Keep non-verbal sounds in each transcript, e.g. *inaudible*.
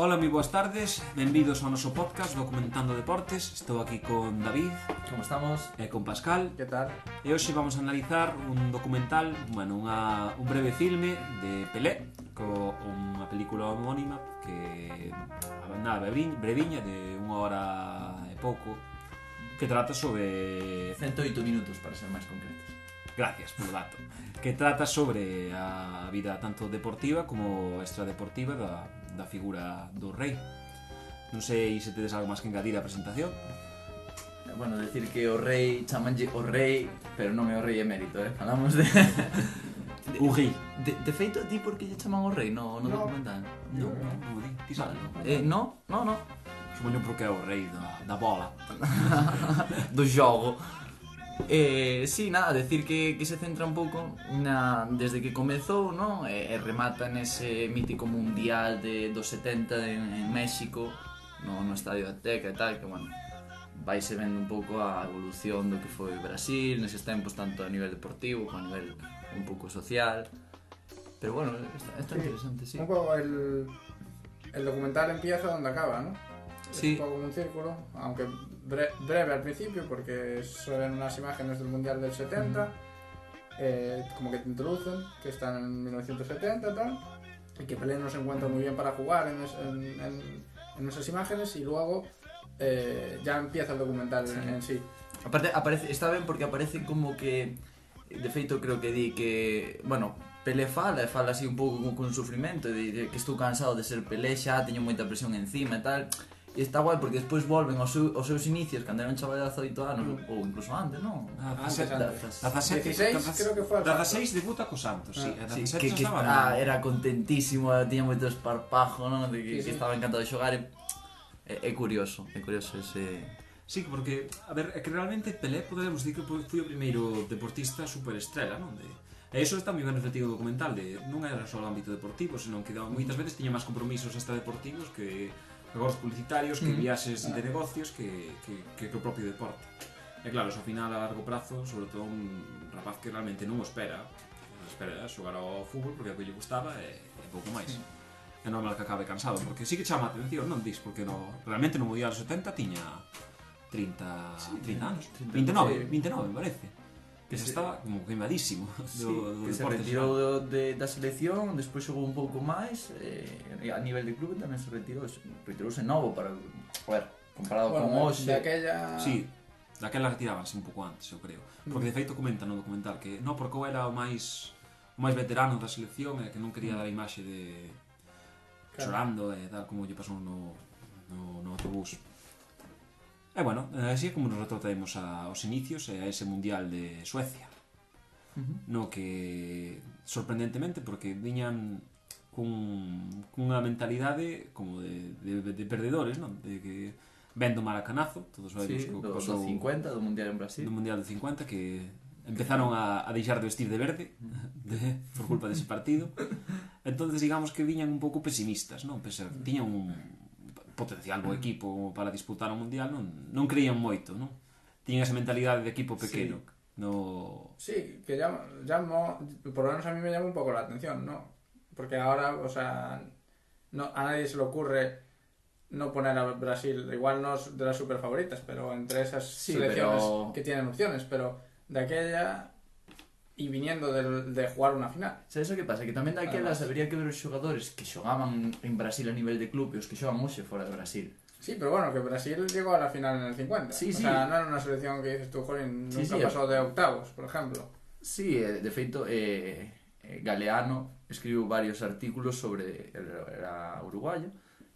Ola, moi boas tardes, benvidos ao noso podcast Documentando Deportes. Estou aquí con David. Como estamos? E con Pascal. Que tal? E hoxe vamos a analizar un documental, bueno, unha, un breve filme de Pelé Co unha película homónima que nada, breviña de unha hora e pouco Que trata sobre... 108 minutos, para ser máis concretos. Gracias polo dato. Que trata sobre a vida tanto deportiva como extradeportiva da, da figura do rei. Non sei se tedes algo máis que engadir á presentación. Bueno, decir que o rei, chamanlle o rei, pero non é o rei emérito, eh? Falamos de... *laughs* de rei. De, de feito, ti por que lle chaman o rei no, no, no. documental? Non, non, non, di, ti sabes. Eh, no, no, no. Supoño porque é o rei da, da bola. *laughs* do xogo. Eh, sí, nada, decir que, que se centra un pouco na, desde que comezou, non? E, eh, e remata nese mítico mundial de, dos 70 en, en México, no, no estadio Azteca e tal, que, bueno, vaise vendo un pouco a evolución do que foi Brasil neses tempos, tanto a nivel deportivo como a nivel un pouco social. Pero bueno, está, está sí. interesante, sí. Un poco el, el documental empieza donde acaba, ¿no? Sí. Es un poco un círculo, aunque bre- breve al principio, porque suelen unas imágenes del Mundial del 70, eh, como que te introducen, que están en 1970 y tal, y que Pelé no se encuentra muy bien para jugar en, es- en- en- en esas imágenes, y luego eh, ya empieza el documental en, Sí. en sí. Aparte, aparece, está ben porque aparece como que de feito creo que di que bueno, Pelé fala, e fala así un pouco con, con sufrimento de, de que estou cansado de ser Pelé xa, teño moita presión encima e tal E está guai porque despois volven aos, seu, aos seus inicios cando eran chaval de 18 anos mm. ou incluso antes, non? Ah, ah antes, antes. Da 16, creo que foi. Da 16 debuta co Santos, ah, sí, a sí, que, que estaba, ah, era contentísimo, tiña moito esparpajo, non? De que, sí, que sí. estaba encantado de xogar e, é, é curioso, é curioso ese Sí, porque, a ver, é que realmente Pelé podemos dicir que foi o primeiro deportista superestrela, non? De, E iso está moi ben refletido no documental de non era só o ámbito deportivo, senón que moitas veces tiña máis compromisos hasta deportivos que negocios publicitarios, que mm. viaxes de negocios, que, que, que, que o propio deporte. E claro, ao final a largo prazo, sobre todo un rapaz que realmente non o espera, non espera xogar ao fútbol porque é o que lle gustaba e, e pouco máis. É normal que acabe cansado, porque sí que chama a atención, non dis, porque no, realmente no Mundial 70 tiña 30, sí, 30 anos, 29, 29 me parece que se, estaba como queimadísimo. *laughs* Sí, do, do que deporte se retirou do, de, da selección despois xogou un pouco máis eh, a nivel de clube tamén se retirou retirouse novo para a ver, comparado bueno, con hoxe daquella... sí, daquela retirábanse un pouco antes, eu creo. Porque de mm. feito comenta no documental que no, porque eu era o máis o máis veterano da selección e que non quería mm. dar a imaxe de claro. chorando e tal como lle pasou no, no, no autobús. E bueno, eh, así é como nos retrotraemos aos inicios e a ese Mundial de Suecia. Uh -huh. No que, sorprendentemente, porque viñan cun, cunha mentalidade como de, de, de perdedores, non? De que vendo maracanazo, todos sabemos sí, co, do, pasou, do 50 do Mundial en Brasil. Do Mundial de 50 que empezaron a, a deixar de vestir de verde de, por culpa dese partido. Entonces digamos que viñan un pouco pesimistas, non? Pese, tiñan un potencial bo equipo para disputar o Mundial non, non creían moito non? tiñan esa mentalidade de equipo pequeno no... Sí, que llama, llamo, por lo menos a mí me llama un poco la atención, ¿no? Porque ahora, o sea, no, a nadie se le ocurre no poner a Brasil, igual no es de las super favoritas, pero entre esas Sí, selecciones pero- que tienen opciones, pero de aquella y viniendo de, de jugar una final. Sabes o que pasa? Que tamén daquelas Además. habría que ver os xogadores que xogaban en Brasil a nivel de club e os que xogan hoxe fora de Brasil. Sí, pero bueno, que Brasil llegó a la final en el 50. Sí, o sí. sea, no era una selección que dices tú, Jolín, nunca sí, sí, pasou de octavos, por exemplo. Sí, eh, de feito, eh, eh, Galeano escribiu varios artículos sobre, era uruguayo,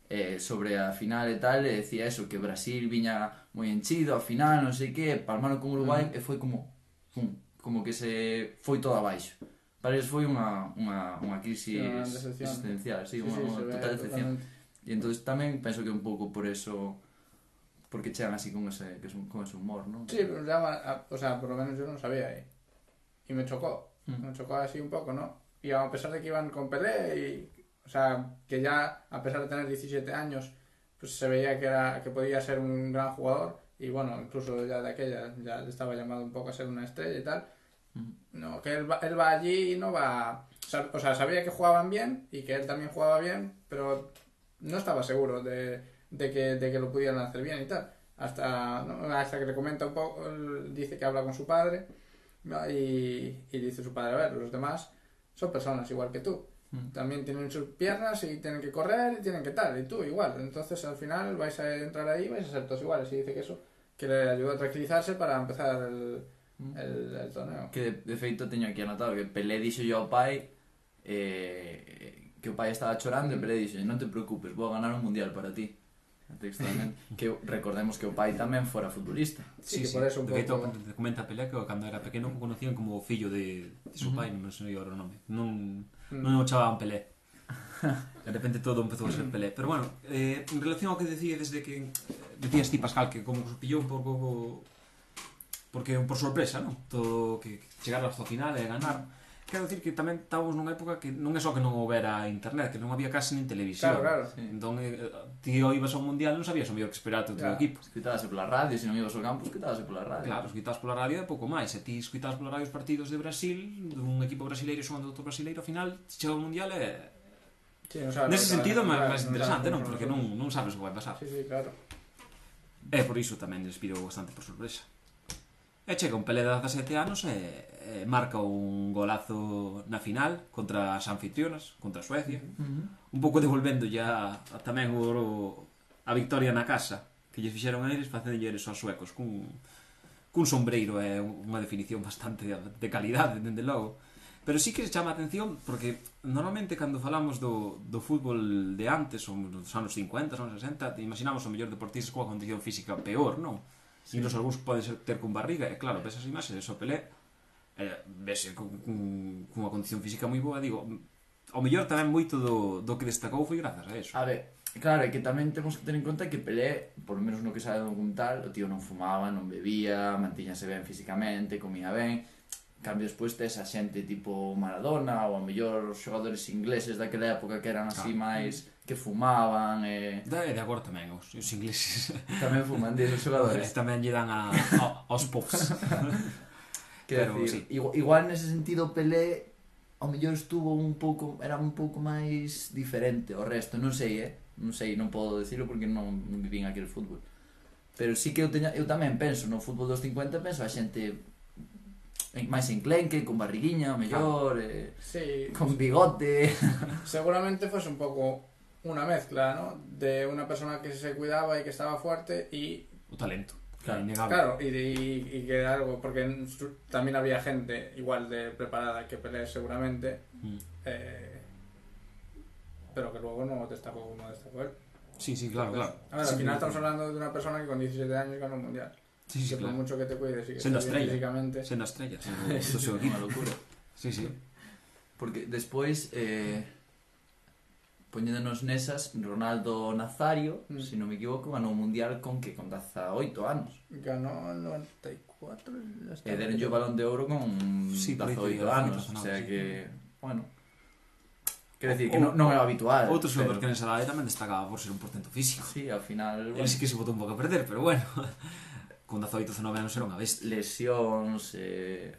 eh, sobre a final e tal, e decía eso, que Brasil viña moi enchido, a final, non sei que, palmaron con Uruguai, uh -huh. e foi como, pum, como que se foi todo abaixo. Para eles foi unha, unha, unha crisis Sí, existencial, sí, unha, se unha ve total decepción. E entón tamén penso que un pouco por eso porque chegan así con ese, que es un, con ese humor, ¿no? Sí, pero ya, a- o sea, por lo menos yo no sabía ahí. Y me chocó, Mm. me chocó así un poco, ¿no? Y a pesar de que iban con Pelé y, o sea, que ya a pesar de tener 17 años, pues se veía que era que podía ser un gran jugador y bueno, incluso ya de aquella ya estaba llamado un poco a ser una estrella y tal. No, que él va, él va allí y no va, o sea, sabía que jugaban bien y que él también jugaba bien, pero no estaba seguro de, de, que, de que lo pudieran hacer bien y tal. Hasta, ¿no? hasta que le comenta un poco, dice que habla con su padre ¿no? y, y dice su padre, a ver, los demás son personas igual que tú. Mm. También tienen sus piernas y tienen que correr y tienen que tal, y tú igual. Entonces al final vais a entrar ahí y vais a ser todos iguales. Y dice que eso, que le ayudó a tranquilizarse para empezar el. Mm. el, el torneo. Que de feito teño aquí anotado que Pelé dixo ao pai eh, que o pai estaba chorando e Pelé dixo, non te preocupes, vou a ganar un mundial para ti. Textualmente, *laughs* que recordemos que o pai tamén fora futbolista. Sí, sí, por eso un pouco... te comenta Pelé que cando era pequeno o conocían como o fillo de, de seu pai, non sei agora o nome. Non, mm. non o chamaban Pelé. *laughs* De repente todo empezou a ser Pelé. Pero bueno, eh, en relación ao que decía desde que decías ti, Pascal, que como que pillou un pouco porque por sorpresa, non? Todo que chegar hasta o final e ganar. Quero dicir que tamén estábamos nunha época que non é só que non houbera internet, que non había case nin televisión. Claro, claro. Sí. Entón, eh, ti o ibas ao mundial non sabías o mellor que esperar o teu claro. equipo. Escuitábase pola radio, se non ibas ao campo, escuitábase pola radio. Claro, escuitábase pola radio e pouco máis. E ti escuitabas pola radio os partidos de Brasil, dun equipo brasileiro xogando outro brasileiro, ao final chega ao mundial e Sí, o sea, Nese no, sentido é máis interesante, non? Porque non, non sabes o que vai pasar. Sí, sí, claro. E por iso tamén despiro bastante por sorpresa. E chega un Pelé de 17 anos e, e marca un golazo na final contra as anfitrionas, contra a Suecia. Uh -huh. Un pouco devolvendo ya tamén o, o, a victoria na casa que lle fixeron a eles facendo eles aos suecos cun, cun sombreiro é unha definición bastante de calidade, dende logo. Pero sí que se chama a atención porque normalmente cando falamos do, do fútbol de antes, ou dos anos 50, anos 60, imaginamos o mellor deportistas coa condición física peor, non? sí. e nos algúns poden ser, ter con barriga, e claro, ves as imaxes de so Pelé, eh, vese con, con, con condición física moi boa, digo, o mellor tamén moito do, do que destacou foi grazas a eso. A ver, claro, é que tamén temos que ter en conta que Pelé, por lo menos no que sabe documental, o tío non fumaba, non bebía, mantiñase ben físicamente, comía ben, cambio despois tes a xente tipo Maradona ou a mellor os xogadores ingleses daquela época que eran así claro. máis que fumaban eh, e... Da, de agora tamén, os, os ingleses. *laughs* Tamén fuman, dis, os xogadores. *laughs* tamén lle dan a, a, aos pops *laughs* Quero Pero, decir, sí. igual, igual nese sentido Pelé ao mellor estuvo un pouco, era un pouco máis diferente o resto, non sei, eh? Non sei, non podo decirlo porque non, vivín aquel fútbol. Pero sí que eu teña, eu tamén penso no fútbol dos 50, penso a xente máis enclenque, con barriguiña, mellor, ah, eh, sí, con bigote. Seguramente fose un pouco una mezcla, ¿no? De una persona que se cuidaba y que estaba fuerte y O talento. Claro. innegable. Claro, y, y, y que algo, porque también había gente igual de preparada que Pelé seguramente, Mm. eh, pero que luego no destacó como destacó él. Sí, sí, claro, claro. A ver, Sí, al final sí. estamos hablando de una persona que con 17 años ganó un mundial. Sí, sí, que por claro. mucho que te cuides y que bien estrella. físicamente. Sendo estrellas *laughs* do, Eso equipo. unha locura. Sí, sí. Porque despois eh, poñéndonos nesas Ronaldo Nazario, Mm. se non me equivoco, ganou o mundial con que con 18 anos. Ganó en 94. ya está. E deron o balón de ouro con Sí, por aí 18 tería anos, razonado, o sea sí. que, bueno, quero decir que non, non é habitual. Outro xogador que pero, nesa edade tamén destacaba por ser un portento físico. Sí, ao final, Ele bueno, sí que se botou un pouco a perder, pero bueno. *laughs* Con 18 19 anos era unha bestia. lesións, eh,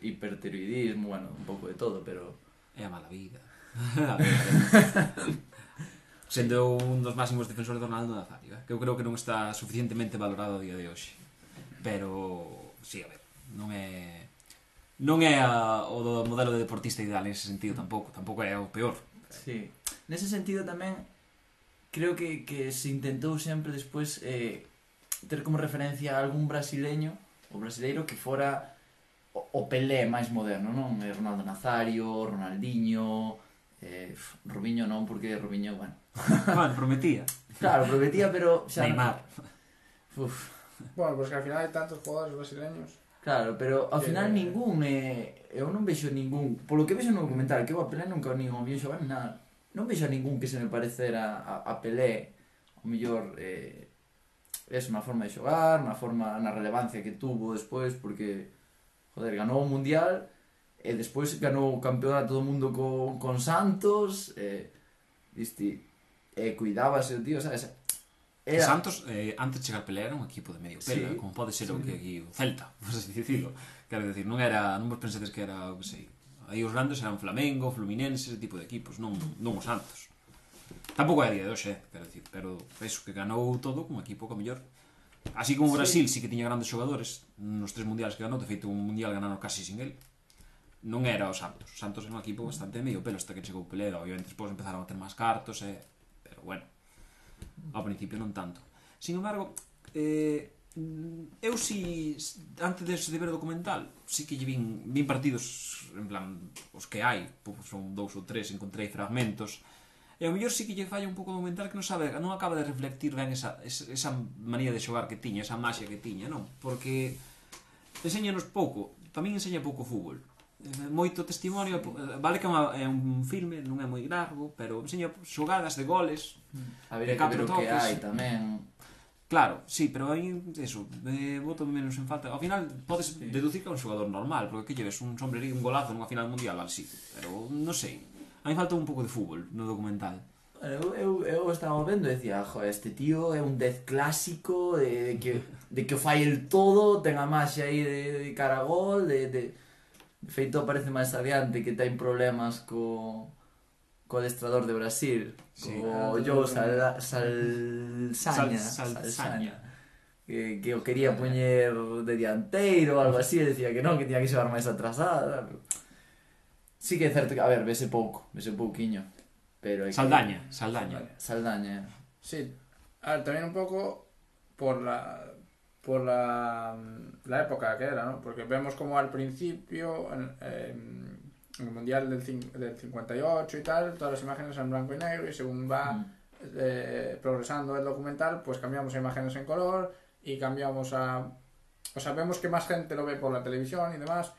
hipertiroidismo, bueno, un pouco de todo, pero É a mala vida. a ver, a ver. Sendo un dos máximos defensores de Ronaldo Nazario, eh? que eu creo que non está suficientemente valorado a día de hoxe. Pero, sí, a ver, non é non é a, o do modelo de deportista ideal nesse sentido tampouco, tampouco é o peor. Sí. Nese sentido tamén creo que, que se intentou sempre despois eh, ter como referencia a algún brasileño o brasileiro que fora o, o Pelé máis moderno, non? Eh, Ronaldo Nazario, Ronaldinho, Eh, Rubiño non, porque Rubiño, bueno... *laughs* bueno, prometía. Claro, prometía, pero xa... Neymar. No... Uf. Bueno, pois pues que al final hai tantos jugadores brasileños. Claro, pero ao final eh... ningún eh, eu non vexo ningún, polo que vexo no documental, que eu a Pelé nunca o ningún vexo ben nada. Non vexo a ningún que se me parecera a, a, a Pelé, o mellor eh, es na forma de xogar, na forma na relevancia que tuvo despois porque joder, ganou o mundial e despois ganou o campeonato do mundo con, con Santos e diste e cuidábase o tío, sabes? Era... Que Santos, eh, antes de chegar a era un equipo de medio pela, sí, como pode ser sí. o que aquí o Celta, *laughs* por así dicirlo. Quero decir, non era, non vos pensades que era, o que sei, aí os grandes eran Flamengo, Fluminense, ese tipo de equipos, non, non os Santos. Tampouco é a día de hoxe, eh, quero dicir, pero eso, que ganou todo como equipo que mellor Así como Brasil sí. sí que tiña grandes xogadores nos tres mundiales que ganou, de feito un mundial ganaron casi sin el non era o Santos. O Santos era un equipo bastante medio pelo hasta que chegou Pelé, obviamente despois empezaron a ter máis cartos, eh, pero bueno, ao principio non tanto. Sin embargo, eh, eu si antes de ver o documental, si que lle vin, vin partidos en plan os que hai, son dous ou tres, encontrei fragmentos. E ao mellor si que lle falla un pouco o documental que non sabe, non acaba de reflectir ben esa, esa manía de xogar que tiña, esa maxia que tiña, non? Porque enseñanos pouco, tamén enseña pouco fútbol Eh, moito testimonio eh, vale que é un filme non é moi largo pero enseña xogadas de goles mm. Habría de catro toques que hai tamén Claro, sí, pero aí eso, eh, voto menos en falta. Ao final podes sí. deducir que é un xogador normal, porque que lleves un sombrerío, un golazo nunha final mundial al sí, pero non sei. A mí falta un pouco de fútbol no documental. Eu, eu, eu estaba vendo e decía, jo, este tío é un dez clásico de, de que, de que fai el todo, ten a máxia aí de, de caragol, de, de de feito parece máis adiante que ten problemas co co adestrador de Brasil, Sí. co Ah, Joe sí. Sal, Salsaña, Sal- Salsaña. Salsaña. Que, que o quería poñer de dianteiro ou algo así, e decía que non, que tiña que xogar máis atrasada. Sí que é certo que, a ver, vese pouco, vese pouquiño. Pero é que- Saldaña, Saldaña. Saldaña. Sí, a ver, también un poco por la por la, la época que era, ¿no? Porque vemos como al principio, en, en el Mundial del, del 58 y tal, todas las imágenes en blanco y negro y según va Mm. eh, progresando el documental, pues cambiamos a imágenes en color y cambiamos a... O sea, vemos que más gente lo ve por la televisión y demás.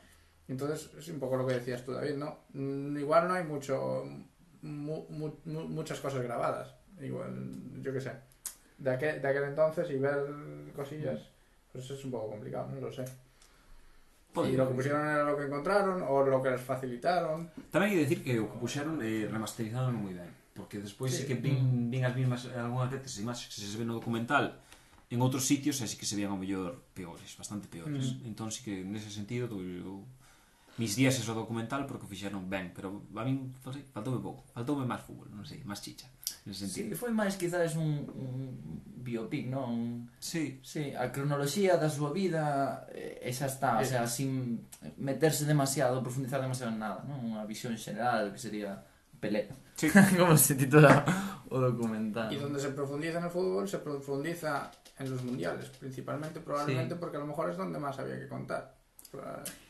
Entonces es un poco lo que decías tú, David, ¿no? Mm, Igual no hay mucho, mu- mu- mu- muchas cosas grabadas. Igual, yo qué sé. De aquel, de aquel entonces y ver cosillas, Pues es un poco complicado, no lo sé. Y lo que pusieron era lo que encontraron o lo que les facilitaron. Tamén hai que decir que o que puxeron eh, remasterizaron moi ben. Porque despois sí. sí que vin, vin as mismas algunhas veces imaxes que se ven no documental en outros sitios así que se veían ao mellor peores, bastante peores. Mm. Entón sí que nese sentido eu Mis días eso documental porque o fixeron ben, pero a min, non sei, faltoume pouco. Faltoume máis fútbol, non sei, máis chicha. Nese sentido. Sí, foi máis quizás un, un biopic, non? Sí. Sí, a cronoloxía da súa vida, eh, esa está, o sea, eh. sin meterse demasiado, profundizar demasiado en nada, non? Unha visión xeral que sería Pelé. Sí. *laughs* Como se titula o documental. Y donde se profundiza en el fútbol, se profundiza en los mundiales, principalmente, probablemente sí. porque a lo mejor es donde más había que contar.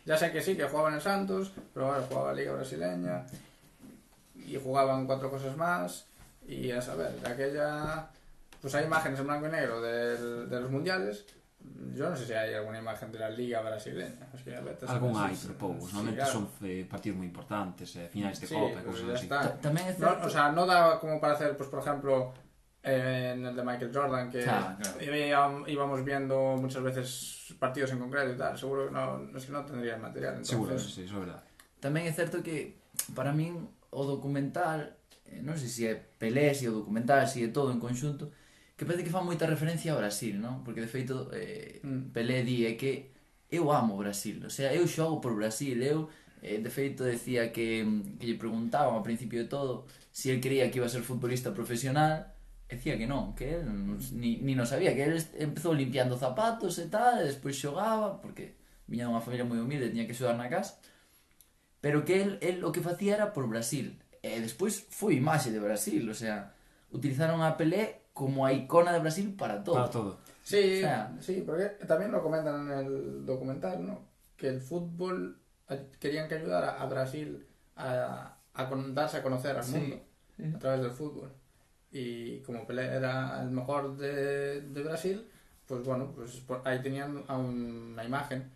Ya sé que sí, que jugaban en Santos, pero ahora jugaba Liga Brasileña y jugaban cuatro cosas más. Y a saber, de aquella. Pues hay imágenes en blanco y negro del- de los mundiales. Yo no sé si hay alguna imagen de la Liga Brasileña. Algún sí, pero poucos sí, normalmente claro. son eh, partidos moi importantes eh, finais de Sí, copa pues cousas ya así está. No, o sea, no da como para hacer, pues por ejemplo, en el de Michael Jordan, que ah, claro, claro. íbamos viendo muchas veces partidos en concreto y tal, seguro que no, no es que no tendría el material. Entonces... Seguro, sí, eso é verdade. Tamén é certo que, para min, o documental, eh, non sei se é Pelé, se é o documental, se é todo en conxunto, que parece que fan moita referencia a Brasil, non? Porque, de feito, eh, mm. Pelé di é que eu amo Brasil, o sea, eu xogo por Brasil, eu eh, de feito decía que, que lle preguntaban ao principio de todo se si el creía que iba a ser futbolista profesional decía que non, que non- ni, ni non sabía, que est- empezou limpiando zapatos e tal, e despois xogaba, porque viña dunha familia moi humilde, tiña que xogar na casa, pero que el, el o que facía era por Brasil. E despois foi imaxe de Brasil, o sea, utilizaron a Pelé como a icona de Brasil para todo. para todo Sí, O sea- sí, porque también lo comentan en el documental, ¿no? Que el fútbol eh, querían que ayudara a Brasil a, a darse a conocer al Sí, mundo sí. a través del fútbol. Y como Pelé era el mejor de, de Brasil, pues bueno, pues ahí tenían una imagen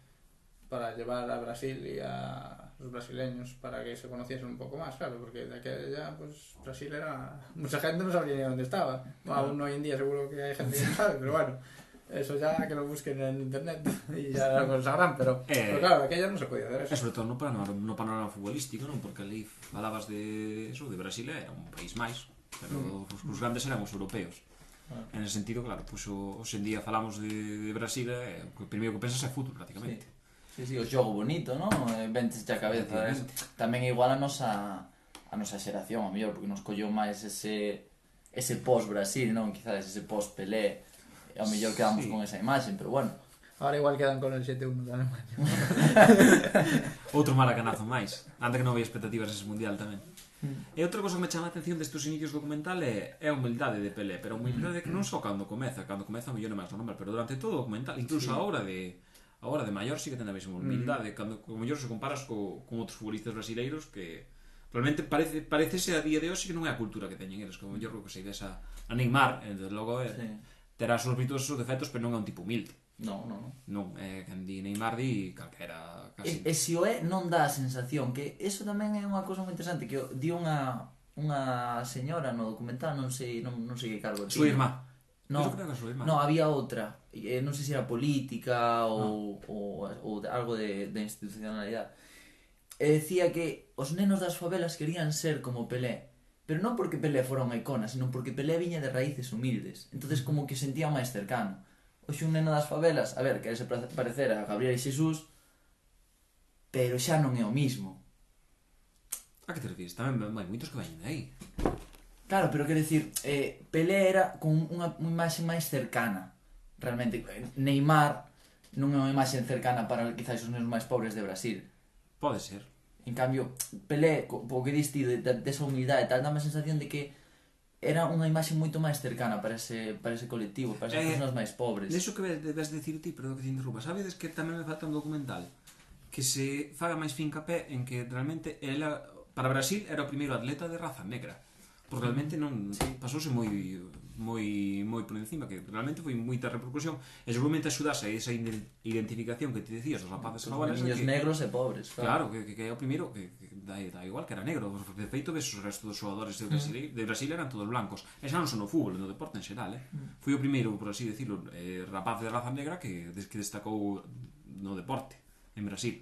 para llevar a Brasil y a los brasileños para que se conociesen un poco más, claro, porque de aquella, pues Brasil era... Mucha gente no sabría ni dónde estaba. Bueno, aún hoy en día seguro que hay gente que no sabe, pero bueno, eso ya que lo busquen en internet *laughs* y ya lo sabrán, pero, Eh. pero claro, de aquella no se podía hacer eso. sobre todo no panorama, no panorama futbolístico, non? Porque ali falabas de eso, de Brasil era un país máis, Pero mm. os, os grandes eran os europeos. Ah. En ese sentido, claro, puxo, hoxe en día falamos de, de Brasil, eh, o primeiro que pensas é fútbol, prácticamente. Sí, sí, sí o xogo bonito, non? Eh, ventes a cabeza. Eh? Tamén igual a nosa, a nosa xeración, a mellor, porque nos colleu máis ese ese post-Brasil, non? Quizás ese post-Pelé, ao mellor quedamos sí. con esa imaxe, pero bueno. Ahora igual quedan con el 7-1 de Alemania. *laughs* Outro maracanazo máis. Anda que non había expectativas ese mundial tamén. Mm. E outra cosa que me chama a atención destes inicios documental é, é a humildade de Pelé, pero a humildade que non só cando comeza, cando comeza millón é máis normal, pero durante todo o documental, incluso sí. a obra de a obra de maior sí que ten a mesma mm. humildade, mm. cando como mellor se comparas co, con outros futbolistas brasileiros que realmente parece parecese a día de hoxe que non é a cultura que teñen eles, como mellor que se ides a, a Neymar, desde logo é, sí. terá os virtuosos defectos, pero non é un tipo humilde. Non, non. Non, é quen di Neymar di calquera casi. E, e se o é, non dá a sensación que eso tamén é unha cousa moi interesante que di unha unha señora no documental, non sei, non, non sei que cargo. Súa irmá. No, no, había outra, eh, non sei se era política ou, no. ou, ou algo de, de institucionalidade. E decía que os nenos das favelas querían ser como Pelé, pero non porque Pelé fora unha icona, senón porque Pelé viña de raíces humildes. entonces como que sentía máis cercano. Oxe, un neno das favelas, a ver, querese parecer a Gabriel Xesús, pero xa non é o mismo. Ah, a que te refires? Tamén hai moitos que veñen aí. Claro, pero quero dicir, eh, Pelé era con unha, unha imaxe máis cercana. Realmente, Neymar non é unha imaxe cercana para quizás os nenos máis pobres de Brasil. Pode ser. En cambio, Pelé, po que diste de, de, de humildade, tal, dá a sensación de que era unha imaxe moito máis cercana para ese, para ese colectivo, para esas eh, persoas máis pobres. Deso que debes dicir ti, perdón que te interrumpa, sabedes que tamén me falta un documental que se faga máis fincapé en que realmente ela, para Brasil era o primeiro atleta de raza negra, porque realmente non sí. pasouse moi moi moi por encima que realmente foi moita repercusión e seguramente axudase a esa identificación que ti decías dos rapaces pues jabalas niños que, negros e pobres claro, claro que, que, que é o primeiro que, que da, da igual que era negro de feito ves os restos dos xogadores de Brasil, mm. de Brasil eran todos blancos e xa non son no fútbol no deporte en xeral eh? mm. foi o primeiro por así decirlo eh, rapaz de raza negra que, que destacou no deporte en Brasil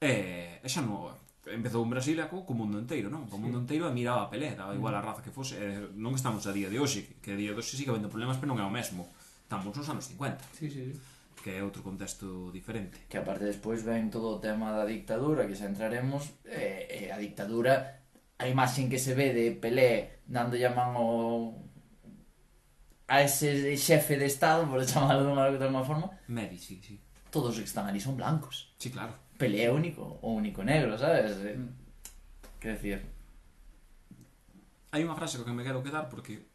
e, e xa non empezou en Brasilia co, co mundo enteiro, non? Co mundo enteiro e miraba a Pelé, daba igual mm. a raza que fose, eh, non estamos a día de hoxe, que a día de hoxe sigue habendo problemas, pero non é o mesmo. Estamos nos anos 50. Sí, sí, sí. Que é outro contexto diferente. Que aparte despois ven todo o tema da dictadura, que xa entraremos, eh, eh, a dictadura, a imaxen que se ve de Pelé dando a man o... a ese xefe de Estado, por *laughs* chamarlo de unha, de unha forma... Medi, sí, sí. Todos os que están ali son blancos. Sí, claro Pelé é único, o único negro, sabes? Eh, mm. Que decir? Hai unha frase co que me quero quedar porque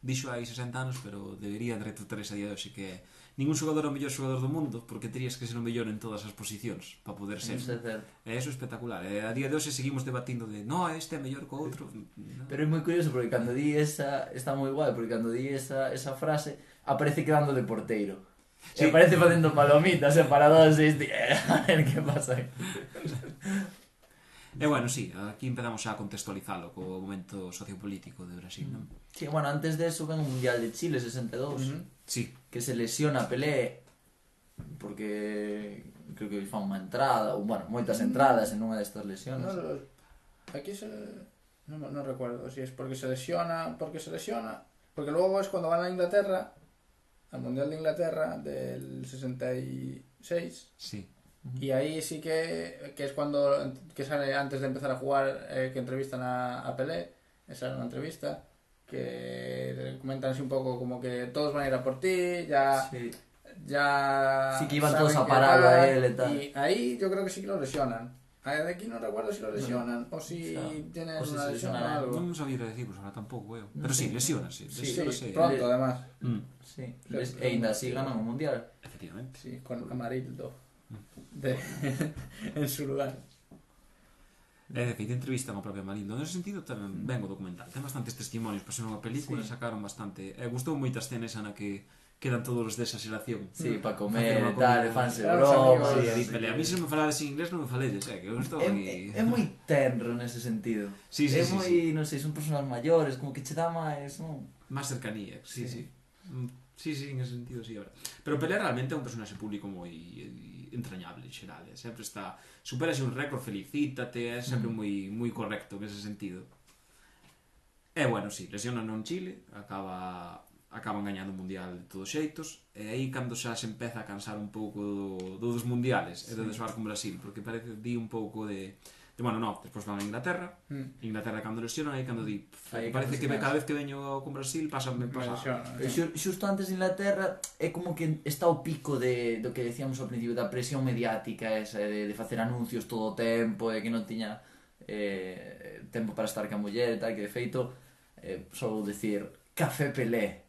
dixo hai 60 anos, pero debería retratar esa día de hoxe que é ningún xogador é o mellor xogador do mundo porque terías que ser o mellor en todas as posicións para poder ser. Eso é e eso é espectacular. E a día de hoxe seguimos debatindo de no, este é mellor co outro. No. Pero é moi curioso porque cando di esa, está moi guai, porque cando di esa, esa frase aparece quedando de porteiro. Sí. Sí. E aparece facendo palomitas separados e este, a ver que pasa. E bueno, sí, aquí empezamos a contextualizalo co momento sociopolítico de Brasil, non? Sí, bueno, antes de eso ven o Mundial de Chile 62 Ujú. Sí, que se lesiona Pelé porque creo que fan unha entrada ou bueno, moitas entradas en unha destas lesiones. No, los- aquí se... No, no recuerdo si es porque se lesiona, porque se lesiona. Porque luego es cuando van a Inglaterra, al Mundial de Inglaterra del 66. sí. Y ahí sí que, que es cuando que sale antes de empezar a jugar eh, que entrevistan a, a Pelé. Esa era una entrevista que comentan así un poco como que todos van a ir a por ti, ya Sí. ya Sí, que iban todos a que pararlo a él y tal. Y ahí yo creo que sí que lo lesionan. Ah, De aquí no recuerdo si lo lesionan o si tienen o si una se lesión o algo. Non sabía deciros ahora tampouco eu. Non Pero sí, sei. lesiona, sí. Sí, lesiona, sí, sí. pronto además. Mm, Sí. Les, e ainda así ganan o Mundial. efectivamente. Sí, con Amarildo de, *laughs* en su lugar. De feito entrevistan ao propio Marindo Nese sentido tamén ben o documental Ten bastantes testimonios para ser unha película Sí. Sacaron bastante E gustou moita escena esa na que que eran todos os desa xeración. Sí, para comer e tal, e fanse claro, bromas. Sí, sí, sí. A mí se me falades en inglés non me falelles, eh, que eu estou aquí... É, é moi tenro nese sentido. Sí, sí, é sí, moi, sí. non sei, son personas maiores, como que che dá máis, non? Más cercanía, sí, sí. Sí, mm, sí, sí en ese sentido, sí, ahora. Pero Pelé realmente é un personaxe público moi eh, entrañable en xeral, eh? sempre está superase un récord, felicítate, é sempre mm. moi moi correcto en ese sentido. E bueno, sí, lesiona non Chile, acaba acaban gañando o Mundial de todos xeitos, e aí cando xa se empeza a cansar un pouco do, do dos Mundiales, sí. e do desbar con Brasil, porque parece di un pouco de... de bueno, no, despois van a Inglaterra, mm. Inglaterra cando lesionan, aí cando di... Pff, aí parece que cada vez que veño con Brasil pasa... Me pasa xa, xa, xusto antes de Inglaterra é como que está o pico de, do que decíamos ao principio, da presión mediática esa, de, de facer anuncios todo o tempo, e que non tiña eh, tempo para estar ca muller e tal, que de feito, eh, só vou decir, Café Pelé,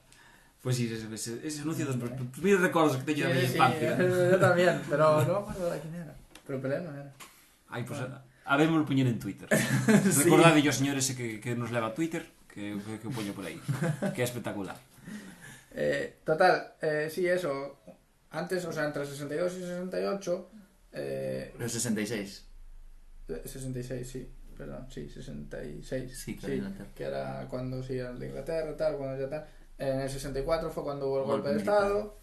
ese, ese, ese anuncio dos pr- primeiros recordos que Sí, miña sí, infancia. *laughs* yo también, pero no me acuerdo de quién era. Pero Pelé no era. Pois pues, a ver, me poñer en Twitter. *laughs* Recordade yo, señores, que, que nos leva a Twitter, que, que, que o poño por aí. *laughs* Que é espectacular. Eh, total, eh, sí, eso. Antes, o sea, entre 62 y 68, eh, Pero 66. 66, sí, perdón, sí, 66. Sí, claro, Inglaterra. que era cuando sí, el de Inglaterra, tal, cuando ya tal. En el 64 fue cuando hubo el Golpe golpe de. Estado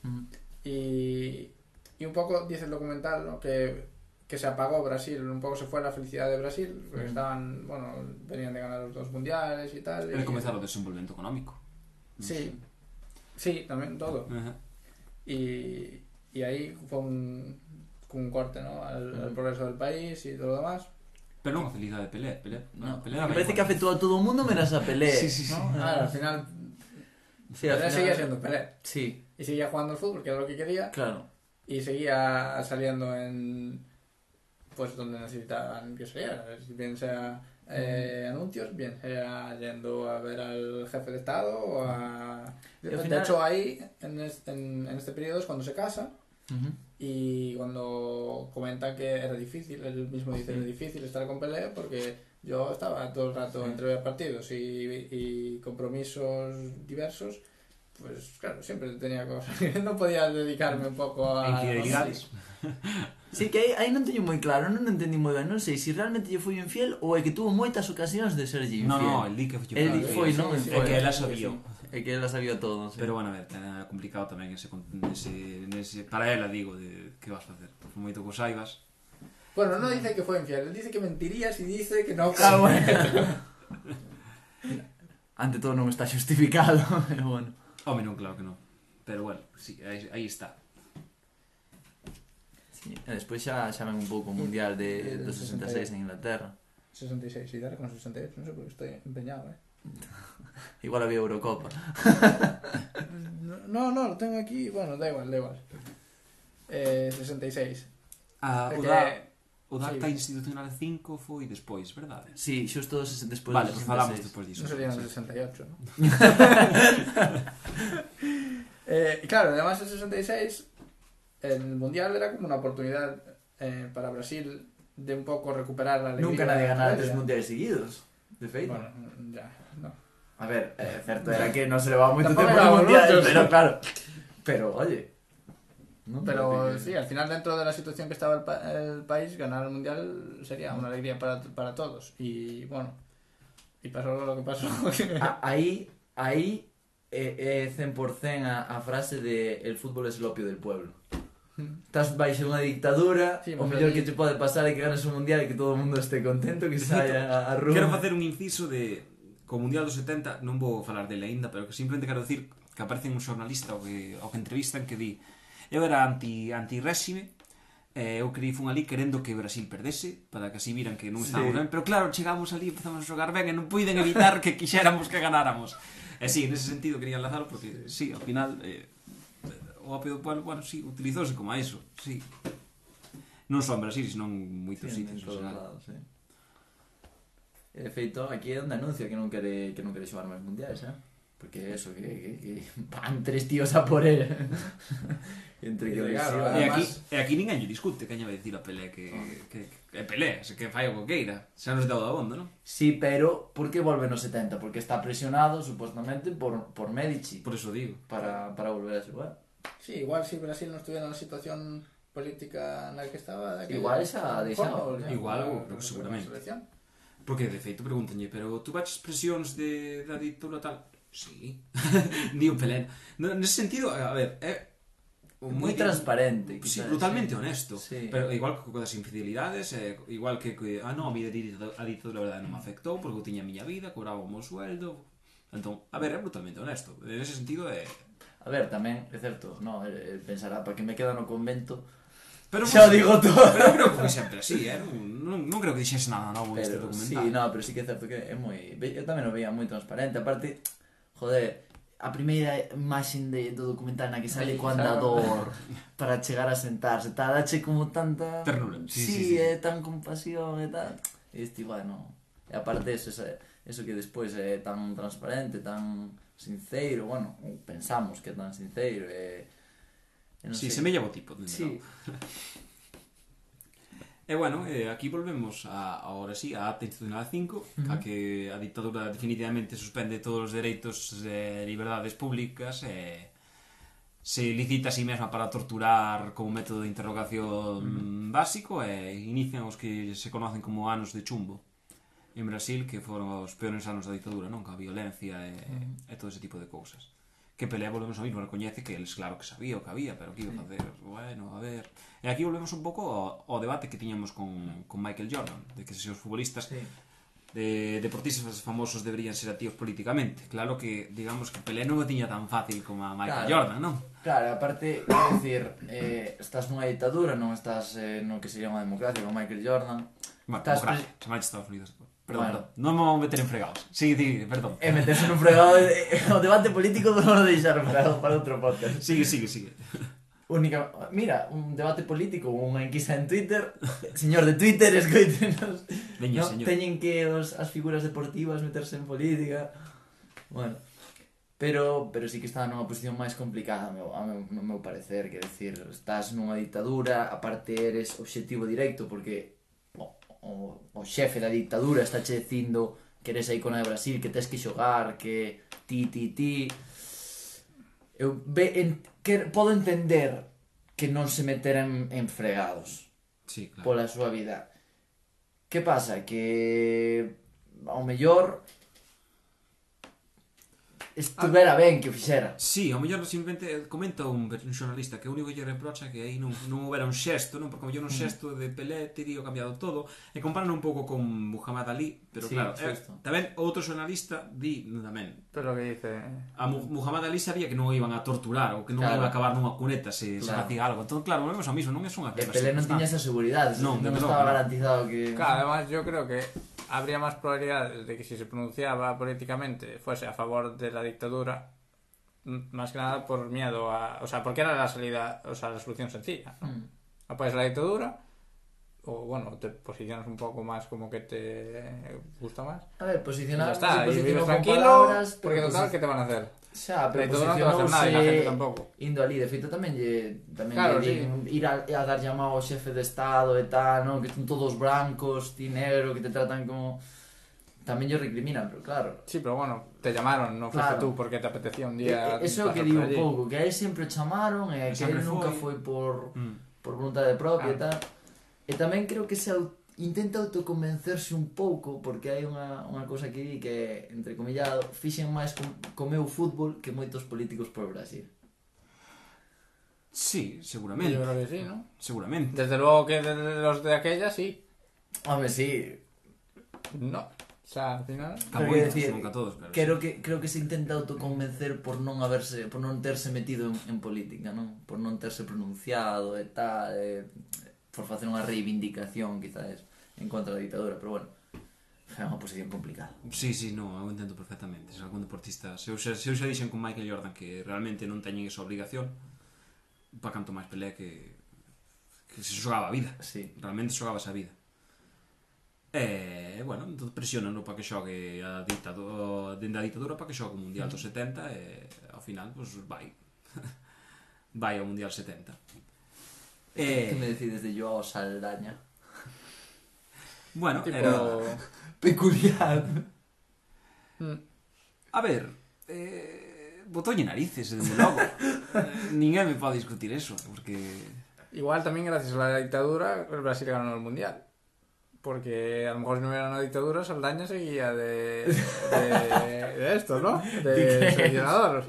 y, y un poco dice el documental ¿no? que, que se apagó Brasil, un poco se fue la felicidad de Brasil, porque Mm. estaban, bueno, venían de ganar los dos mundiales y tal. Era y- comezar o desenvolvemento económico. Sí, sí, también todo. Ajá. Y, y ahí fue un, un corte ¿no? al, al progreso del país y todo lo demás. Pero non a felicidade de Pelé. Pelé, No, Pelé me parece que afectou a todo o mundo menos a Pelé. Sí, sí, sí. ¿no? Ah, al final, Sí, al final- seguía siendo Pelé. Sí, Y seguía jugando al fútbol, que era lo que quería. claro. y seguía saliendo en pues donde necesitaban que saliera bien sea eh, anuncios bien sea yendo a ver al jefe de estado o a de, al de final- hecho ahí en este, en, en este periodo es cuando se casa Ujú. y cuando comenta que era difícil él mismo dice Sí. era difícil estar con Pelé porque yo estaba todo el rato Sí. entre partidos y, y compromisos diversos pues claro, siempre tenía cosas. *laughs* no podía dedicarme un poco a... Infidelidades. *laughs* Sí, que aí, aí non teño moi claro, non entendí moi ben, non sei se realmente lle foi infiel ou é que tuvo moitas ocasións de serlle infiel. No, no, el di que foi El di que foi, non? É que ela sabía. É que ela sabía todo, sí. Pero bueno, a ver, era complicado tamén ese, ese, ese para ela digo de que vas facer, por moito que saibas. Bueno, non dice que foi infiel, dice que mentirías e dice que non. Ah, bueno. *laughs* Ante todo non está justificado, *laughs* pero bueno. Home, non, claro que non. Pero bueno, sí, aí, aí está. Sí. E despois xa xa ven un pouco o mundial de, eh, do 66 en Inglaterra. 66, e dar con 68, non sei porque estou empeñado, eh. *laughs* *laughs* Igual había Eurocopa. No, no, lo tengo aquí, bueno, da igual, da igual. Eh, 66. Ah, o que- da, o da sí. acta institucional 5 foi despois, verdade? Sí, xusto ses- despois vale, do pues falamos 66. despois diso. No sería en el sí. 68, ¿no? *laughs* *laughs* eh, y claro, además el 66, el Mundial era como una oportunidad eh, para Brasil de un poco recuperar la alegría. Nunca nadie ganara tres mundiales seguidos. De feito. Bueno, ya, no. A ver, eh, certo era que non se moito Tampoco tempo de éramos mundial, muchos. pero claro. Pero, oye. non Pero sí, al final dentro de la situación que estaba el, pa- el país, ganar el Mundial sería una alegría para, para todos. Y bueno, y pasó lo que pasó. *laughs* A- aí, aí é, é 100% a, a frase de el fútbol es el opio del pueblo. Estás baixo unha dictadura, Sí, o mas mellor que te pode pasar é que ganes un mundial e que todo o mundo este contento, que saia a, a rúa. Quero facer un inciso de co Mundial dos 70 non vou falar dele aínda, pero que simplemente quero dicir que aparece un xornalista o que, o que entrevistan que di eu era anti, anti réxime eh, eu creí fun ali querendo que Brasil perdese para que así viran que non estábamos sí. ben pero claro, chegamos ali, e empezamos a xogar ben e non puiden evitar que quixéramos que ganáramos. E eh, sí, nese sentido quería enlazar porque sí, ao final eh, o apio do pueblo, bueno, sí, utilizouse como a eso sí. Non só en Brasil, senón moitos sí, sitios en todos lados, sí. E feito, aquí é onde anuncia que non quere, que non quere xogar máis mundiais, eh? Porque eso, que, que, que van tres tíos a por él. Entre que claro, además... e, aquí, e aquí ninguén lle discute que vai dicir a Pelé que, oh. que, que, que Pelé, se que fai o coqueira. Xa nos deu da bondo, non? Sí, pero por que volve nos 70? Porque está presionado, supostamente, por, por Medici. Por eso digo. Para, para volver a xogar. Sí, igual si Brasil non estuviera na situación política na que estaba... Igual esa deixaba. Igual, seguramente. Porque, de feito, pregúntanlle, pero tú baches presións de, da ditadura tal? Sí. *laughs* Di pelén. No, nese sentido, a ver, é... Eh, moi transparente. Sí, quizás, brutalmente sí. honesto. Sí. Pero igual que das infidelidades, eh, igual que, que ah, non, a vida a ditadura, a verdade, non me mm. afectou, porque eu tiña a miña vida, cobraba o meu sueldo. Entón, a ver, é brutalmente honesto. En ese sentido, é... Eh... A ver, tamén, é certo, no, eh, pensará, para que me queda no convento, Pero xa pues, digo todo. Pero creo que foi sempre así, eh? Non, non creo que dixese nada novo este documental. Sí, no, pero sí que é certo que é moi... Eu tamén o veía moi transparente. A parte, joder, a primeira imaxen de, do documental na que sale co andador para chegar a sentarse, tal, dache como tanta... Ternura. Sí, sí, sí, sí. é tan compasión e tal. E este, bueno, e aparte eso, esa, eso que despois é tan transparente, tan sincero, bueno, pensamos que é tan sincero, e eh, Si, sí, semella bo tipo. Sí. E *laughs* eh, bueno, eh, aquí volvemos a, ahora sí, a Acta Institucional 5, uh -huh. a que a dictadura definitivamente suspende todos os dereitos e eh, liberdades públicas e se licita a sí mesma para torturar como método de interrogación uh -huh. básico e inician os que se conocen como anos de chumbo en Brasil, que foron os peores anos da dictadura, non? Ca violencia e, uh -huh. e todo ese tipo de cousas que pelea volvemos ao mismo, recoñece que eles claro que sabía o que había, pero que iba a facer, bueno, a ver. E aquí volvemos un pouco ao, ao debate que tiñamos con, con Michael Jordan, de que se os futbolistas sí. de deportistas famosos deberían ser activos políticamente. Claro que digamos que Pelé non o tiña tan fácil como a Michael claro, Jordan, non? Claro, aparte, quero dicir, eh, estás nunha ditadura, non estás eh, no que sería unha democracia con Michael Jordan. Bueno, estás... democracia, chamar Estados Unidos. Perdón, bueno, perdón. non vamos meter en fregados. Sí, sí, perdón. E meterse nun fregado eh, *laughs* o debate político non o deixar fregado para outro podcast. Sigue, sigue, sigue. Única, mira, un debate político, unha enquisa en Twitter. Señor de Twitter, escoítenos. Veña, no, señor. Teñen que os, as figuras deportivas meterse en política. Bueno, pero pero sí que está nunha posición máis complicada, meu, a meu, meu parecer, que decir, estás nunha ditadura, aparte eres objetivo directo porque o, o xefe da dictadura está che dicindo que eres a icona de Brasil, que tes que xogar, que ti, ti, ti... Eu ve, en, que, podo entender que non se meteran en fregados sí, claro. pola súa vida. Que pasa? Que ao mellor estuvera ben que o fixera. Sí, ao mellor simplemente comenta un xornalista que o único que lle reprocha que aí non, non houbera un xesto, non? Porque ao mellor un mm. xesto de Pelé teria cambiado todo e comparan un pouco con Muhammad Ali, pero sí, claro, eh, tamén outro xornalista di tamén. Pero que dice... Eh. A Mu Muhammad Ali sabía que non o iban a torturar ou que non claro. iba a acabar nunha cuneta se, claro. se facía algo. Entón, claro, volvemos ao mismo, non é unha... E Pelé non tiña esa seguridade, non, non, estaba no, garantizado que... Claro, además, yo creo que habría más probabilidades de que si se pronunciaba políticamente fuese a favor de la dictadura, más que nada por miedo a... O sea, porque era la salida, o sea, la solución sencilla. ¿no? Mm. Apoyas la dictadura o, bueno, te posicionas un poco más como que te gusta más. A ver, Y ya posicionar, está, y vives tranquilo, palabras, porque total, ¿qué te van a hacer? Xa, pero todo posicionouse nada, a gente tampoco. indo ali, de feito tamén lle tamén claro, lle din, sí. ir a, a dar llamado ao xefe de estado e tal, non, que son todos brancos, ti negro, que te tratan como tamén lle recriminan, pero claro. Sí, pero bueno, te llamaron, non claro. foste tú porque te apetecía un día. E, eso que digo un pouco, que a él sempre chamaron e, que sempre él nunca foi, foi por mm. por vontade propia ah. e tal. E tamén creo que se intenta autoconvencerse un pouco porque hai unha, unha cousa que di que entre comillado fixen máis com, co meu fútbol que moitos políticos por Brasil Sí, seguramente. Yo creo que sí, ¿no? Seguramente. Desde luego que de, de los de aquella sí. Hombre, sí. No. O sea, al final... Camuña, decir, nunca todos, pero creo sí. que creo que se intenta autoconvencer por non haberse por non terse metido en, en política, non? Por non terse pronunciado e tal, e, por facer unha reivindicación, quizás en contra da ditadura, pero bueno, é unha posición complicada. Sí, sí, no, eu entendo perfectamente. Se algún deportista, se eu xa, se eu xa dixen con Michael Jordan que realmente non teñen esa obligación, pa canto máis pelea que que se xogaba a vida. Sí. Realmente xogaba a vida. E, bueno, entón presionan para que xogue a ditadura, dende a ditadura para que xogue o Mundial do 70 e ao final, pois, pues, vai. *laughs* vai ao Mundial 70. E... Que me decides de Joao Saldaña? Bueno, Tipo. era... *laughs* Peculiar. Mm. A ver, eh, botoulle narices, desde logo. *laughs* ninguén me pode discutir eso, porque... Igual también gracias a la dictadura el Brasil ganó el mundial. Porque a lo mejor si no hubiera una dictadura, Saldaña seguía de, de, de esto, ¿no? De seleccionador.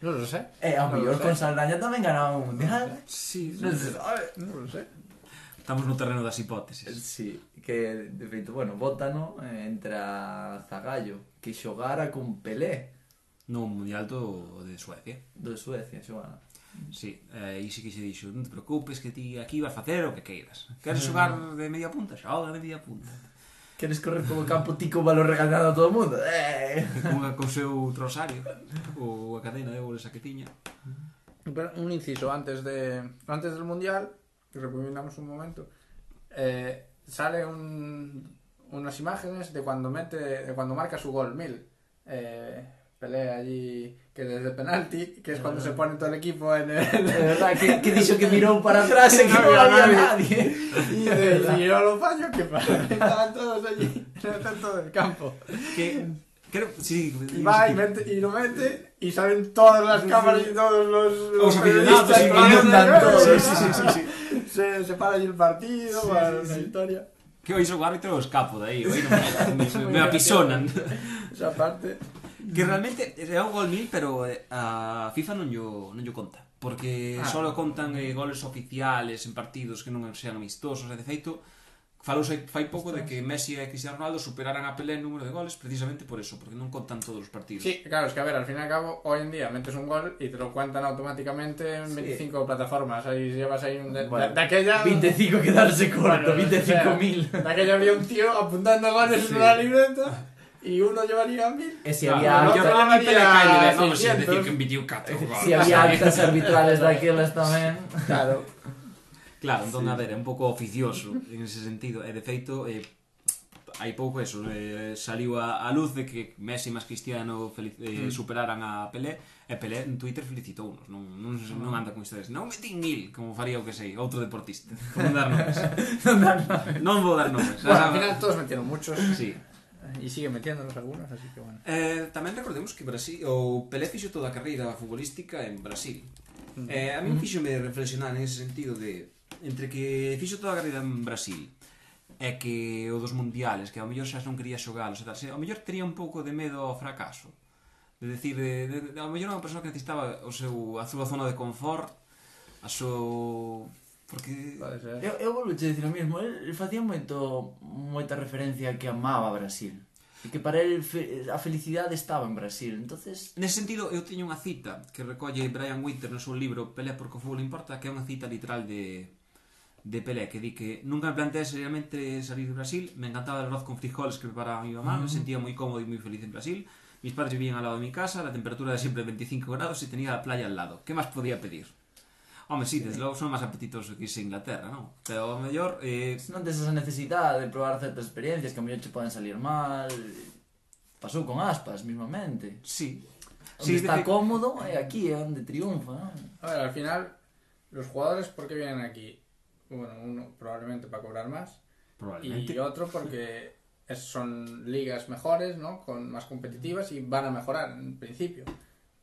No lo sé. Eh, a No lo mellor sé. con Saldaña tamén ganaba un mundial. Sí, sabe. No lo sé. Estamos no terreno das hipóteses. Sí, que, de feito, bueno, Bótano eh, entra Zagallo, que xogara con Pelé. No Mundial do de Suecia. Do de Suecia, xogara. Sí, eh, aí sí que se dixo, non te preocupes que ti aquí vas facer o que queiras. Queres *laughs* xogar de media punta? Xoga de media punta. Queres correr polo campo ti con valor regalado a todo o mundo? Eh. *laughs* Con, con seu trosario ou a cadena de bolas a que tiña. Pero un inciso, antes de antes del Mundial que rebobinamos un momento, eh, sale un, unas imágenes de cuando mete, de cuando marca su gol mil. Eh, pelea allí que desde penalti, que es cuando se pone todo el equipo en el De verdad, que, que que mirou para atrás e que No había nadie. nadie. y de, yo lo fallo, ¿qué pasa? Estaban todos allí, *laughs* en el campo. Que creo, sí, Y va y, mete, y lo mete y salen todas las cámaras y todos los, Los periodistas aficionados, sí, para- inundan todo. Sí, sí, sí, sí, sí. se, se para el partido, sí, para sí, sí. historia. Que hoxe o árbitro os capo hoy non *laughs* me, me apisonan. Esa parte que realmente eh, é un gol mil, pero eh, a FIFA non yo non yo conta, porque ah, só contan eh, goles oficiales en partidos que non sean amistosos, e de feito falouse fai pouco de que Messi e Cristiano Ronaldo superaran a Pelé en número de goles precisamente por eso, porque non contan todos os partidos. Sí, claro, es que a ver, al fin y al cabo, hoy en día metes un gol y te lo cuentan automáticamente en Sí. 25 plataformas. Ahí llevas ahí un. De, Bueno, de aquella. 25 quedarse corto, Bueno, o sea, 25.000. De aquella había un tío apuntando goles Sí. en una libreta y uno llevaría mil. E se Claro, había creo que llevaría Pelé cae de vamos a 600. decir que en 24 goles. Si había actas arbitrales daquelas tamén. Claro, entón, sí. a ver, é un pouco oficioso en ese sentido. E, de feito, eh, hai pouco eso, eh, saliu a, a luz de que Messi máis Cristiano feliz, eh, mm. superaran a Pelé, e Pelé en Twitter felicitounos, non, non, non, non anda con historias. Non metín mil, como faría o que sei, outro deportista. Por *laughs* non dar nomes. *laughs* non, dar nomes. non vou dar nomes. Bueno, ah. al final todos metieron muchos. Sí. E sigue metiéndonos algunos, así que bueno. Eh, tamén recordemos que Brasil, o Pelé fixo toda a carreira futbolística en Brasil. Mm. Eh, a mí mm. fixo me reflexionar en ese sentido de entre que fixo toda a carreira en Brasil e que o dos mundiales, que ao mellor xa non quería xogalos e tal, ao mellor tería un pouco de medo ao fracaso. De decir, de, de, de, ao mellor unha persoa que necesitaba o seu, a súa zona de confort, a súa... Porque... Eu, eu volvo che dicir o mesmo, el facía moito, moita referencia que amaba Brasil. E que para el fe, a felicidade estaba en Brasil, entonces... Nese sentido, eu teño unha cita que recolle Brian Winter no seu libro Pelea porque o fútbol importa, que é unha cita literal de de Pelé, que di que nunca me planteé seriamente salir de Brasil, me encantaba el arroz con frijoles que preparaba mi mamá, me sentía muy cómodo y muy feliz en Brasil, mis padres vivían al lado de mi casa, la temperatura era siempre 25 grados y tenía la playa al lado. ¿Qué más podía pedir? Hombre, sí, desde logo son máis apetitosos que irse a Inglaterra, non? Pero mellor, eh, non tes esa necesidade de probar certas experiencias que a mellor che poden salir mal. Pasou con aspas, mismamente. sí. Onde Sí, está de- cómodo é aquí, é onde triunfa. ¿no? A ver, al final, los jugadores, ¿por qué vienen aquí? Bueno, uno probablemente para cobrar más Probablemente. y otro porque *laughs* es- son ligas mejores, ¿no? Con más competitivas y van a mejorar en principio.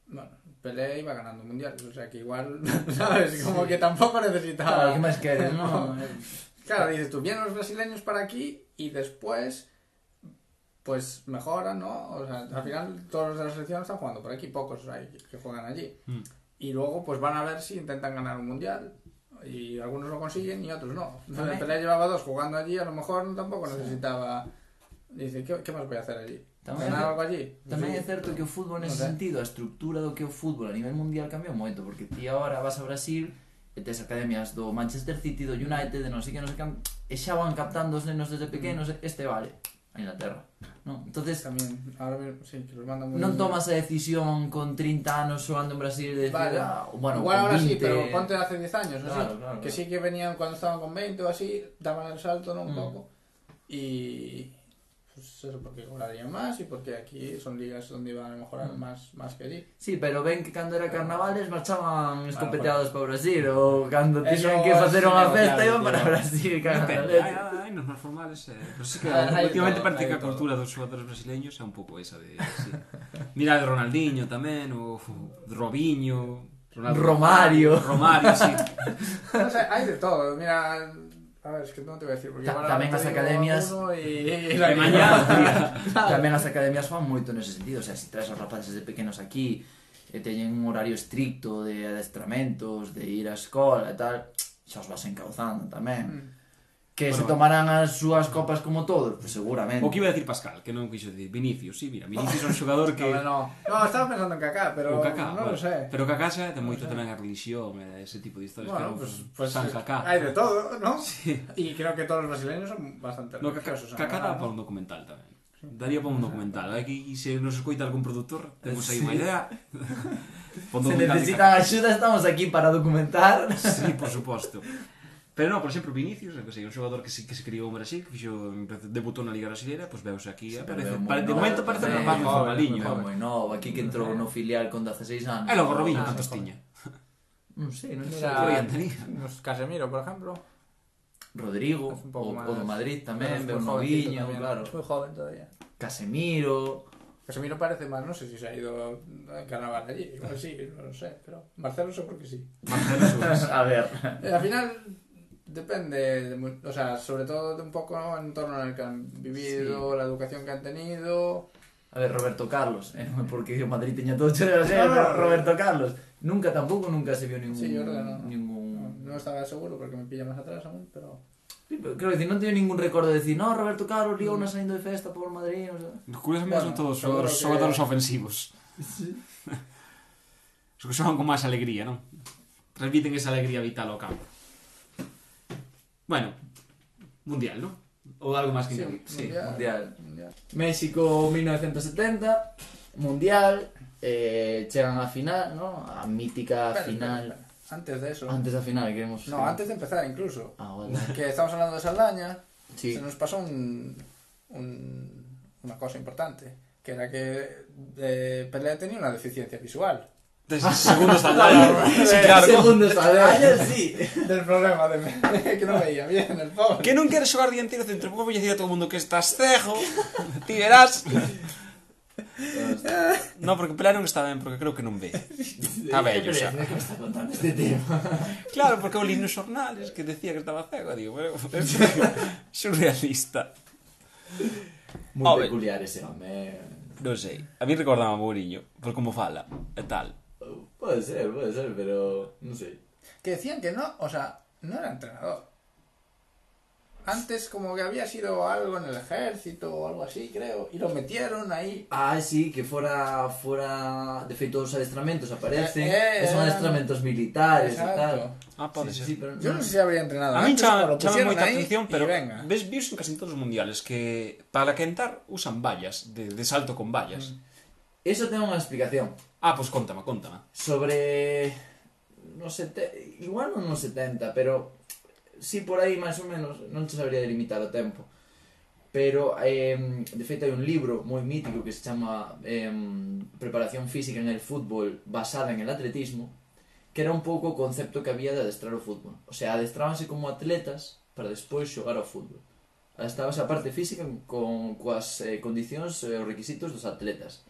Bueno, Pelé iba ganando mundiales, o sea que igual, *laughs* ¿sabes? Como que tampoco necesitaba... Claro, que máis queres, *laughs* non? Claro, dices tú, vienen los brasileños para aquí y después, pues mejoran, ¿no? O sea, al final todos los de la selección están jugando por aquí, pocos hay que juegan allí. Mm. Y luego, pues van a ver si intentan ganar un mundial. y algunos lo consiguen y otros no. Entonces Pelé llevaba dos jugando allí, a lo mejor tampoco necesitaba... Dice, ¿qué, ¿qué más voy a hacer allí? Tamén, Ganar algo allí? Tamén sí. é certo que o fútbol nesse no sentido, a estructura do que o fútbol a nivel mundial cambiou moito, porque ti agora vas a Brasil e tes academias do Manchester City, do United, de non sei que, non sei que, e xa van captando os nenos desde pequenos, mm. este vale, a Inglaterra. Non? Entonces, También, ahora mismo, sí, que los mandan muy non tomas a decisión con 30 anos xogando en Brasil de decir, Vale. ah, bueno, Igual con ahora sí, 20, pero ponte hace 10 años, ¿no? Claro, Sí, claro, que claro. sí que venían cuando estaban con 20 o así, daban el salto, ¿no? Un Mm. poco. Y pues eso, porque cobrarían más y porque aquí son ligas donde iban a mejorar mm. más, más que allí. Sí, pero ven que cando era carnavales marchaban os competeados para Brasil ou cando tiñan que facer unha festa iban para Brasil, carnavales. Hai nos máis formales, eh, pero sí que ah, últimamente parece que a cultura dos xogadores brasileños é un pouco esa de... Sí. Mira de Ronaldinho tamén, o Robinho... Ronaldo, Romario. Romario, sí. *laughs* o sea, hai de todo, mira, A ver, es que no te voy a decir porque Ta tamén as academias e, e, e mañá, tamén as academias fan moito nese sentido, o sea, se si traes os rapaces de pequenos aquí eh, e teñen un horario estricto de adestramentos, de ir á escola e tal, xa os vas encauzando tamén. Mm que bueno, se tomarán as súas copas como todos, pues seguramente. O que iba a decir Pascal, que non quixo dicir Vinicius, sí, mira, Vinicius é un xogador *laughs* que No, no, no, estaba pensando en Kaká, pero o Kaká, non lo sei. Pero Kaká xa ten moito tamén a religión, e ese tipo de historias bueno, que pues, pues, San eh, Kaká. Hai de todo, ¿no? *laughs* Sí. E creo que todos os brasileños son bastante no, religiosos. Kaká, Kaká dá para un documental tamén. Daría para un documental. Aquí, se nos escoita algún productor, temos aí sí. unha idea. *laughs* se necesitan axuda, estamos aquí para documentar. Sí, por suposto. Pero non, por exemplo, Vinicius, que sei, un xogador que se, que se criou en Brasil, que fixo, debutou na Liga Brasileira, pois pues veus aquí, sí, aparece, pare, de momento parece eh, un rapaz Fabaliño. Eh. Moi novo, aquí que entrou no filial con 16 anos. E logo Robinho, ah, tiña. Non sei, non sei. Nos Casemiro, por exemplo. Rodrigo, o, o do Madrid tamén, veo Noviño, claro. Foi joven todavía. Casemiro, Casemiro parece más, non sei se se ha ido a carnaval allí, igual sí, non sei, pero Marcelo seguro que sí. Marcelo seguro *laughs* a ver. E, al final depende, de o sea, sobre todo de un poco ¿no? en torno en el que han vivido, la educación que han tenido. A ver, Roberto Carlos, eh, *laughs* porque o Madrid teña todo cheo de No, no, pero no. Roberto Carlos. Nunca tampoco, nunca se vio ningún... Sí, yo creo que no. ningún... No, no estaba seguro porque me pilla más atrás aún, pero... Sí, pero Creo que non teño ningún recordo de decir, no, Roberto Carlos liou unha saindo de festa por Madrid, o sea... Curiosamente son Bueno, todos seguro xogadores, que- xogadores ofensivos. *laughs* Os que xogan con máis alegría, non? Transmiten esa alegría vital ao campo. Bueno, mundial, non? Ou algo máis que Sí? Sí, Mundial. mundial. mundial. México 1970, mundial, eh, chegan á final, ¿no? A mítica Espera, final. espera, espera. Antes de eso... Antes da final, queremos... No, antes de empezar incluso. Ah, vale. Que estamos hablando de Saldaña, Sí. se nos pasó un, un- una cosa importante, que era que eh, Pelé tenía una deficiencia visual. Segundos Saldaña. *laughs* sí, claro. Segundo Saldaña, sí. *laughs* Del problema de *laughs* que no veía bien el pobre. Que non queres xogar dianteiro centro, pouco voy a decir a todo mundo que estás cejo, ti verás. No, porque Pelé non está ben, porque creo que non ve. Está bello, xa. ¿Qué me está contando este tema? Claro, porque eu li nos xornales que decía que estaba cego, digo, pero, é surrealista. Ver. peculiar ese hombre. Non sei, a mí recordaba a Mourinho, por como fala, e tal. Puede ser, puede ser, pero no sé. Que decían que no, o sea, no era entrenador. Antes como que había sido algo en el ejército o algo así, creo, y lo metieron ahí. Ah, sí, que fuera, fuera, de feito, os adestramentos aparecen, Eh, eh, que son adestramentos militares e Exacto. tal. Ah, pode sí, ser. sí, pero Yo no no- sé si habría entrenado A mí antes, chama, chama moita atención, pero venga. ves views en casi todos os mundiales que para quentar usan vallas, de, de salto con vallas. Eso ten unha explicación. Ah, pois contame, contame. Sobre no sete... igual non nos 70, pero si sí, por aí máis ou menos, non te sabría delimitar o tempo. Pero, eh, de feito, hai un libro moi mítico que se chama eh, Preparación física en el fútbol basada en el atletismo, que era un pouco o concepto que había de adestrar o fútbol. O sea, adestrábanse como atletas para despois xogar ao fútbol. Adestrábanse a parte física con coas eh, condicións e eh, os requisitos dos atletas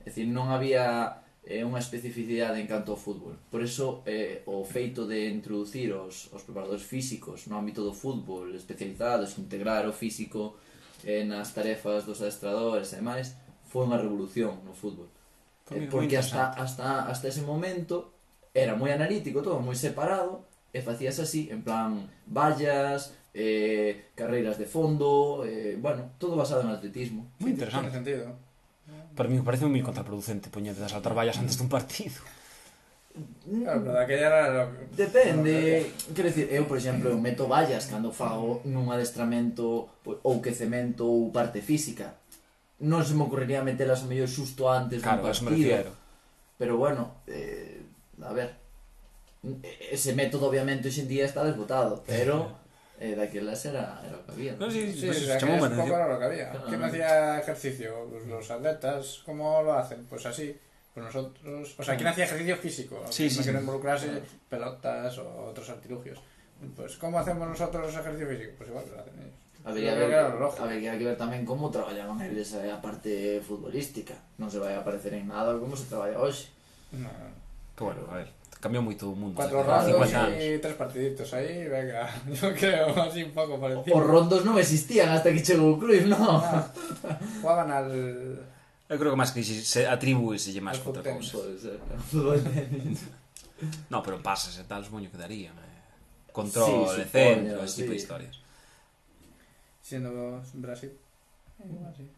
É dicir, non había eh, unha especificidade en canto ao fútbol. Por eso, eh, o feito de introducir os, os preparadores físicos no ámbito do fútbol, especializados, integrar o físico eh, nas tarefas dos adestradores e demais, foi unha revolución no fútbol. Eh, porque hasta, hasta, hasta ese momento era moi analítico todo, moi separado, e facías así, en plan, vallas, eh, carreiras de fondo, eh, bueno, todo basado en atletismo. Moi interesante. Sí, sentido para mí me parece un contraproducente poñerte a saltar vallas antes dun partido. Claro, pero daquella era lo... Depende, quero dicir, eu, por exemplo, eu meto vallas cando fago nun adestramento ou que cemento ou parte física. Non se me ocurriría metelas o mellor xusto antes claro, dun partido. Eso me refiero. Pero bueno, eh, a ver, ese método obviamente hoxe en día está desbotado, pero *laughs* eh, daquelas era, era o que había. No, sí, Sí, pues, un poco era lo que había. Claro. ¿Quién hacía ejercicio? Pues los atletas, ¿cómo lo hacen? Pues así. Pues nosotros, o sea, ¿quién hacía ejercicio físico? Sí, no sí, quiere sí. involucrarse pelotas o otros artilugios. Pues, ¿cómo hacemos nosotros ejercicio físico? Pues igual lo hacen ellos. Habría, que lo habría que ver tamén como traballaban eles a parte futbolística. Non se vai a aparecer en nada como se traballa hoxe. No, bueno, a ver, cambia muy todo el mundo. Cuatro rondos y tres partiditos ahí, venga, *laughs* yo creo, así un poco por encima. O rondos no existían hasta que llegó Cruyff, ¿no? no. Ah, *laughs* jugaban al... Yo creo que más que se atribui se llama más outra no, pero pases e tal, supoño que darían. Eh. Control, sí, de centro, ese tipo de historias. Siendo Brasil, eh, igual sí.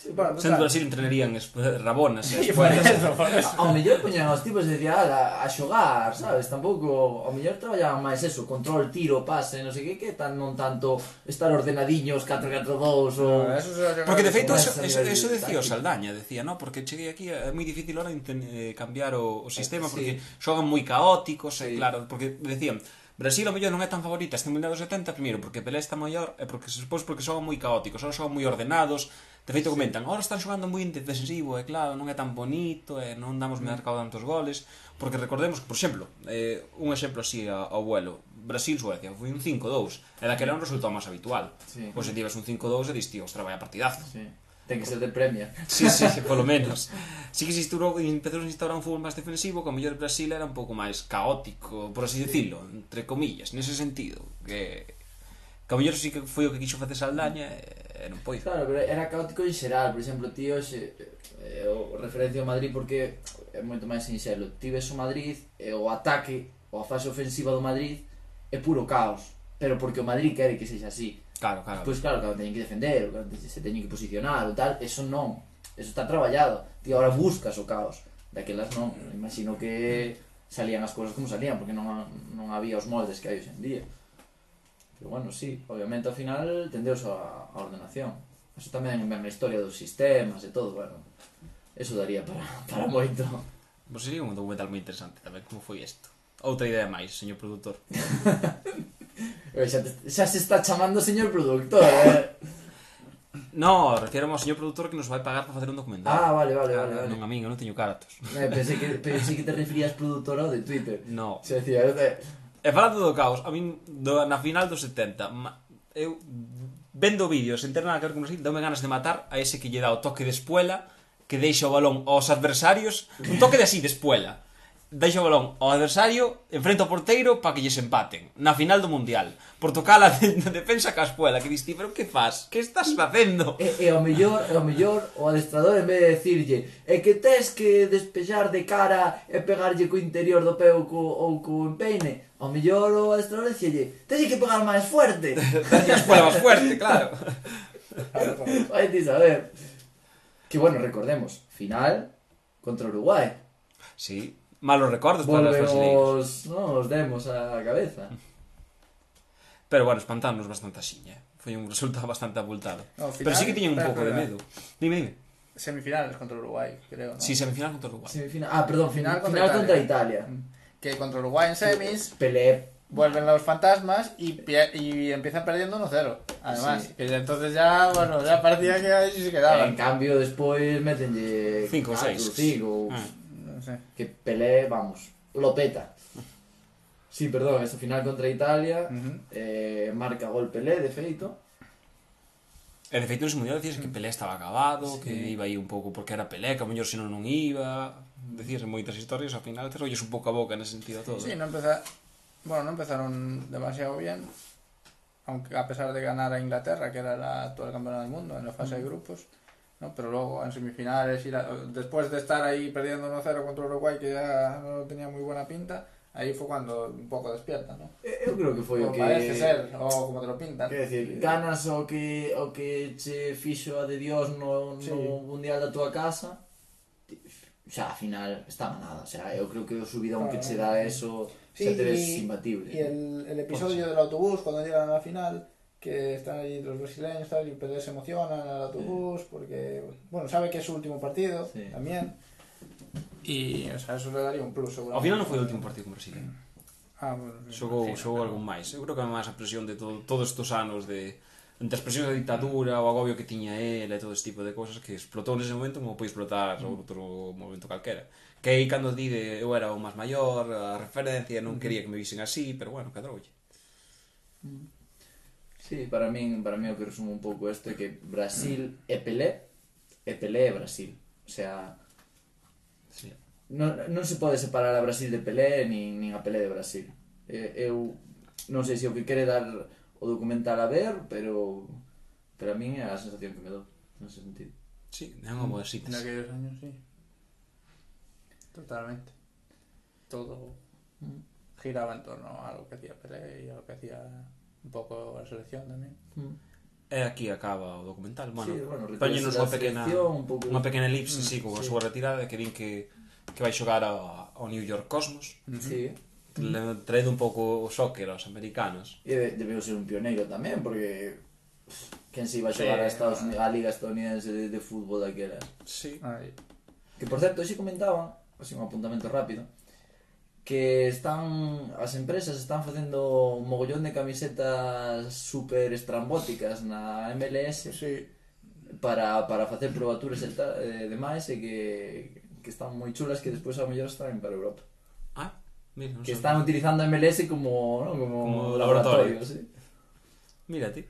Sí, bueno, Sendo claro. así entrenarían es, Rabonas e *laughs* *laughs* Ao mellor poñan aos tipos de decía, a, a xogar, sabes? Tampouco, ao mellor traballaban máis eso, control, tiro, pase, non sei que, que tan, non tanto estar ordenadiños 4-4-2 ou... No, eso Porque de feito, eso, eso, eso decía o Saldaña, decía, no? Porque cheguei aquí, é moi difícil ahora eh, cambiar o, o sistema, porque sí. xogan moi caóticos, eh, sí. e claro, porque decían, Brasil ao mellor non é tan favorita este Mundial dos 70, primeiro porque Pelé está maior e porque despois porque xogan moi caóticos, son, son moi ordenados, De feito comentan, ahora están xogando moi defensivo, e claro, non é tan bonito, e non damos mm. mercado tantos goles, porque recordemos que, por exemplo, eh, un exemplo así ao vuelo, Brasil-Suecia, foi un 5-2, e daquela un resultado máis habitual. Sí. Pois se tives un 5-2 e dis, tío, ostra, vai a partidazo. Sí. Ten que ser de premia. Sí, sí, *laughs* polo menos. Sí que se instaurou, empezou a instaurar un fútbol máis defensivo, que o mellor Brasil era un pouco máis caótico, por así decirlo, entre comillas, nese sentido, que... Que o mellor sí que foi o que quixo facer Saldaña, e e non pois. Claro, pero era caótico en xeral, por exemplo, ti hoxe eh, o referencio ao Madrid porque é moito máis sinxelo. Ti ves o Madrid e o ataque ou a fase ofensiva do Madrid é puro caos, pero porque o Madrid quere que sexa así. Claro, claro. Pois claro, claro, teñen que defender, claro, se teñen que posicionar ou tal, eso non. Eso está traballado. Ti agora buscas o caos. Daquelas non, imagino que salían as cousas como salían, porque non, non había os moldes que hai hoxe en día. Pero bueno, sí, obviamente ao final tendeos a, a ordenación. Eso tamén ven a historia dos sistemas e todo, bueno, eso daría para, *laughs* para moito. Vos sería un documental moi interesante tamén, como foi isto. Outra idea máis, señor produtor. *laughs* xa, te, xa se está chamando señor produtor, eh? *laughs* No, refiero ao señor produtor que nos vai pagar para facer un documental. Ah, vale, vale, ah, vale. vale. Non a min, eu non teño cartos. Eh, pensei, que, pensei que te referías produtor ao de Twitter. No. Se decía, eu te... E falando do caos, a min do, na final dos 70, ma, eu vendo vídeos en terna que ver con así, dame ganas de matar a ese que lle dá o toque de espuela que deixa o balón aos adversarios, un toque de así de espuela deixa o balón ao adversario, enfrenta o porteiro para que lles empaten, na final do Mundial. Por tocar *laughs* a de, de defensa caspuela, que diste, pero que faz? Que estás facendo? E, e ao mellor, e ao mellor, o adestrador en vez de decirlle é que tes que despejar de cara e pegarlle co interior do pé ou co, ou co empeine, ao mellor o adestrador dicelle tes que pegar máis fuerte. *laughs* tes que pegar máis fuerte, claro. *laughs* Vai ti saber. Que bueno, recordemos, final contra Uruguai. Sí, malos recuerdos para Volvemos, non os demos a cabeza. *laughs* Pero bueno, espantámonos bastante axiña. Eh. Fue un resultado *laughs* bastante abultado. Pero sí que tiñen un poco de miedo. Dime, dime. Semifinales contra Uruguay, creo. Sí, semifinal contra Uruguay. Semifinal, ah, perdón, final contra, final Italia. contra Italia. Mm. Que contra Uruguay en semis... Pelé vuelven los fantasmas y, empiezan perdiendo 1-0. Además, y entonces ya, bueno, ya parecía que ahí se quedaba. En cambio, después meten 5 o 6. Que Pelé, vamos, lo peta. Sí, perdón, esa final contra Italia, uh marca gol Pelé, de feito. El efecto nos mundial decías que Pelé estaba acabado, que iba ahí un poco porque era Pelé, que a mellor senón no iba. Decías en moitas historias, al final este te rolles un poco a boca en ese sentido todo. Sí, ¿eh? no empeza... bueno, no empezaron demasiado bien, aunque a pesar de ganar a Inglaterra, que era la actual campeona del mundo en la fase de grupos, ¿no? Pero luego en semifinales, y la, después de estar ahí perdiendo 1-0 contra Uruguay, que ya no tenía muy buena pinta, ahí fue cuando un poco despierta, ¿no? Eh, eu creo que foi o que... parece ser, o como te lo pintan. Quer decir, ganas o que, o que che fixo a de Dios no, sí. no Mundial da tua casa, xa, a final, está manada. O sea, eu creo que o subidón claro, que che dá eso, sí, xa te ves imbatible. E el, el episodio del autobús, cuando llegan a la final, que están allí los brasileños tal, y Pelé se emocionan al autobús porque, bueno, sabe que es su último partido sí. también. Y, o sea, eso le daría un plus, Ao final non foi o último partido con Brasil. eh? Ah, bueno, Xogou, imagino, xogou pero- algún máis. Eu creo que máis a presión de todo, todos estos anos de entre as presións da ditadura, o agobio que tiña el e todo este tipo de cousas que explotou nese momento como pode explotar mm. outro momento calquera. Que aí cando di de eu era o máis maior, a referencia, non mm. quería que me visen así, pero bueno, cadroulle. Sí, para min, para min o que resumo un pouco isto é que Brasil é Pelé e Pelé é Brasil. O sea, sí. non, non se pode separar a Brasil de Pelé nin, nin a Pelé de Brasil. Eh, eu non sei se o que quere dar o documental a ver, pero pero a min é a sensación que me dou nese sentido. Sí, é unha boa síntese. Naqueles años, sí. Totalmente. Todo mm. giraba en torno a lo que hacía Pelé e a lo que hacía un pouco a selección tamén. Mm. E aquí acaba o documental. Bueno, sí, bueno póñenos unha pequena pouco... unha pequena elipse, mm, sí, con sí. a súa retirada que din que que vai xogar ao, ao New York Cosmos. Mm-hmm. Sí. Le, traído un pouco o soccer aos americanos. E de, debeu ser un pioneiro tamén, porque quen se iba a xogar sí, a, Estados Unidos, a Liga Estadounidense de, de fútbol daquela. Sí. Ay. Que, por certo, hoxe comentaban, así un apuntamento rápido, que están as empresas están facendo un mogollón de camisetas super estrambóticas na MLS sí. para, para facer probaturas e tal, e demais e que, que están moi chulas que despois a mellor están para Europa. Ah, mira, que están utilizando a MLS como, ¿no? como, como laboratorio, laboratorio sí. Mira ti.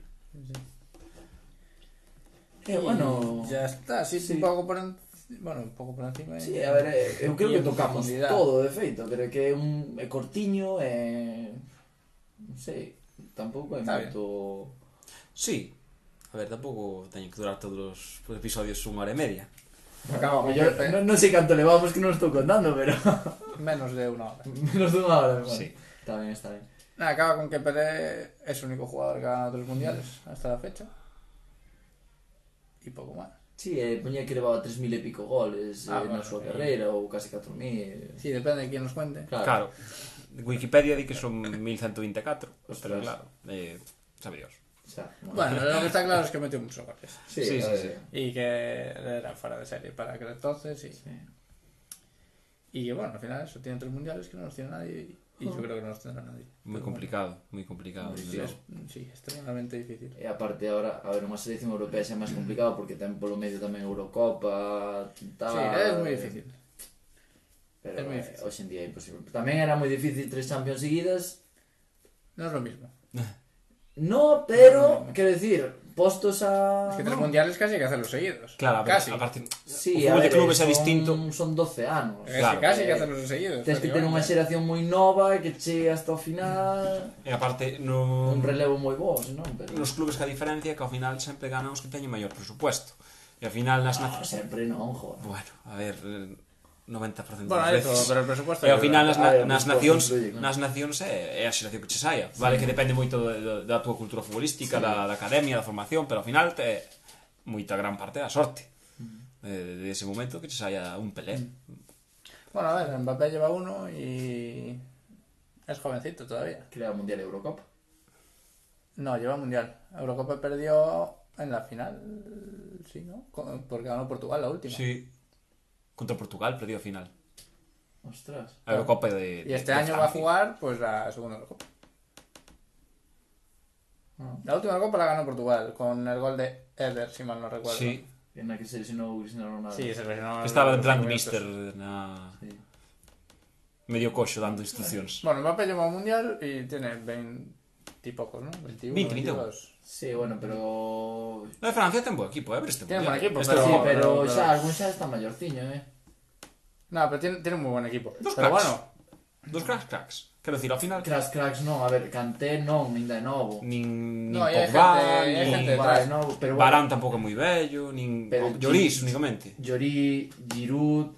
Sí. Eh, bueno, ya está, sí, sí. un poco por en- bueno, un pouco por encima sí, a ver, eh, eu creo que tocamos todo de feito, pero é que é un é cortiño eh, é non sei, tampouco é Está moito Sí. A ver, tampouco teño que durar todos os episodios unha hora e media. Acaba, mellor, non eh, no sei canto levamos que non estou contando, pero... Menos de unha hora. *laughs* Menos de unha hora, bueno. Sí. Está ben, está ben. Nada, acaba con que Pelé es el único jugador que ha ganado tres mundiales hasta la fecha. Y poco más. Sí, eh, poñía que levaba 3.000 e pico goles ah, eh, bueno, na súa carreira, eh. ou case 4.000. Sí, depende de quen nos cuente. Claro. claro. Wikipedia di que son 1.124, Ostras. pero claro, eh, sabe Dios. Xa, bueno, bueno lo que está claro es que metió muchos goles. Sí, sí, sí, sí. Y que era fuera de serie para que entonces y... Sí. Y que, bueno, al final eso tiene tres mundiales que no los tiene nadie y y yo creo que no los tendrá nadie. Moi complicado, moi complicado. Sí, es, sí, extremadamente difícil. E aparte, ahora, a ver, unha selección europea xa é máis complicado porque ten polo medio tamén Eurocopa, tal... Sí, é moi difícil. Pero é moi eh, difícil. hoxe en día é imposible. Tamén era moi difícil tres Champions seguidas. Non é lo mismo. No, pero, no, no, no. quero decir, postos a... Es que tres no. mundiales casi hay que hacerlos seguidos. Claro, a ver, casi. aparte, Sí, o a fútbol ver, de clubes é son, distinto. Son 12 anos. Es que claro. casi hay que Eh, hacerlos seguidos. Tens que ter unha prácticamente. xeración moi nova que chegue hasta o final E aparte, no, un relevo moi bo, senón, pero... nos clubes que a diferencia é que ao final sempre ganan os que teñen maior presupuesto. E ao final nas No, naciones... sempre non, joder. Bueno, a ver, eh, 90% bueno, das veces. Todo, pero o presupuesto e ao final nas, na, nas nacións nas nacións é, é a xeración que che saia. Vale que depende moito de, de, da túa cultura futbolística, sí. da, da academia, da formación, pero ao final te moita gran parte da sorte. Mm. De, de ese momento que che saia un Pelé. Mm. Bueno, a ver, Mbappé lleva uno y es jovencito todavía. Crea lleva Mundial Eurocopa. No, lleva Mundial. Eurocopa perdió en la final, sí, ¿no? Porque ganó Portugal la última. Sí, Contra Portugal perdió a final. Ostras. A Eurocopa de Y este de año va a Francia. jugar, pues, la segunda Eurocopa. Ah. La última Eurocopa la ganó Portugal, con el gol de Eder, si mal no recuerdo. Sí, En la que se lesionou Cristiano Ronaldo. Sí, se lesionó. estaba en plan mister na Sí. medio coxo dando instruccións. Bueno, Mbappé lleva un mundial y tiene 20 y pocos, ¿no? 21, 20, 22. Sí, bueno, pero... No, de Francia ten bo equipo, eh, pero este Tiene buen equipo, este pero- sí, pero, pero- xa, algún xa está mayorciño, eh. No, pero tiene, tiene un muy buen equipo. Dos pero cracks. bueno, Dos cracks, cracks. Quero dicir, ao final Cracks, cracks, non, a ver, Kanté non, ainda é novo. nin, nin No, hai Pogba, gente- hai nin gente Vale, detrás. novo, pero Varane tampouco é moi bello, nin Pero Lloris únicamente. Llori, Giroud...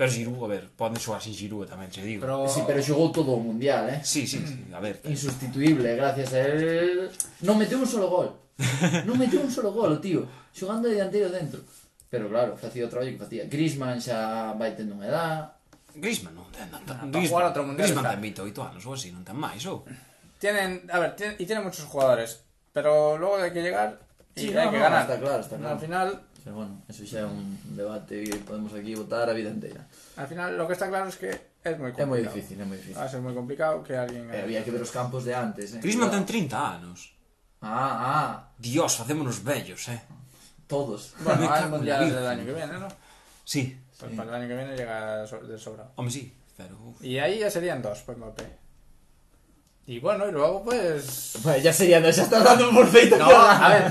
Pero Giroud, a ver, poden xogar sin Giroud tamén, se digo. Pero... Sí, pero xogou todo o Mundial, eh? Sí, sí, sí a ver. Insustituible, gracias a él. Non meteu un solo gol. *laughs* non meteu un solo gol, tío. Xogando de dianteiro dentro. Pero claro, facía o traballo que facía. Griezmann xa vai tendo unha edad. Griezmann non ten tanta... Ah, Griezmann, jugar outro mundial, Griezmann ten 28 anos ou así, non ten máis, ou? Tienen, a ver, tienen, y tienen muchos jugadores, pero luego hay que llegar y sí, hay no, que no, ganar. Está claro, está claro. Al final Pero bueno, eso xa é un debate que podemos aquí votar a vida inteira. al final lo que está claro es que es muy complicado. moi difícil, é moi difícil. Va a ser muy complicado que alguien. Eh, había que ver os campos de antes, eh. Griezmann ten Cuidado. 30 anos. Ah, ah, Dios, facémonos bellos, eh. todos. Bueno, mundial Virgen. del año que viene, ¿no? Sí. Pues Sí. para el año que viene llega de sobra. Home, sí, pero... uf. Y ahí ya serían dos, pues Mbappé. Y bueno, y luego pues. Bueno, ya sería, no, ya estás dando por feito No, a ver,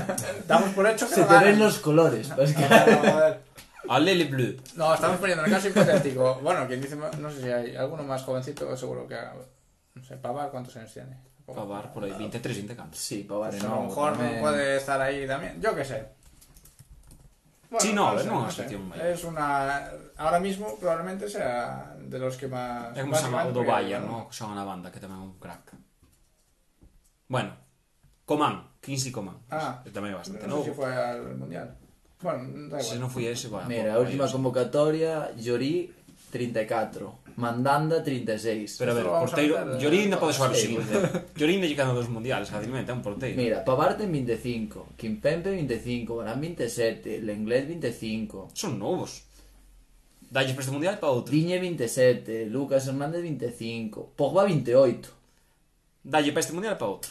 damos por hecho que Se no te ven los colores. pues que- No, no, joder. Alele Bleu. No, estamos poniendo en el caso hipotético. Bueno, quien dice, no sé si hay alguno más jovencito, seguro que haga. No sé, Pavar, ¿cuántos años tiene? Pavar por aí 23, 24. Sí, Pavar Pues de a lo mejor tamén. puede estar ahí también. Yo qué sé. Sí, no, sé, no, sé. sección mayor. Es una. Ahora mismo probablemente sea de los que más. É como se chama o básicamente do porque, Bayern, bueno, no? Que xoga na banda, que tamén é un crack. Bueno, Coman, Kingsley Coman. Ah, pues, tamén é bastante novo. Non sei se foi al Mundial. Bueno, da igual. Se non foi ese, bueno. Mira, a última convocatoria, Llorí, 34. Mandanda, 36. Pero a ver, Vamos porteiro, eh, *laughs* a meter- Llorín non pode xogar o Sí. seguinte. Llorín lle quedan dos mundiales, facilmente, é un porteiro. Mira, Pavarte, 25, Kimpempe, 25, Barán, 27, Lenglet 25, Son novos. Dalles para este mundial para outro. Diñe 27, Lucas Hernández 25, Pogba 28. Dalle para este mundial para outro.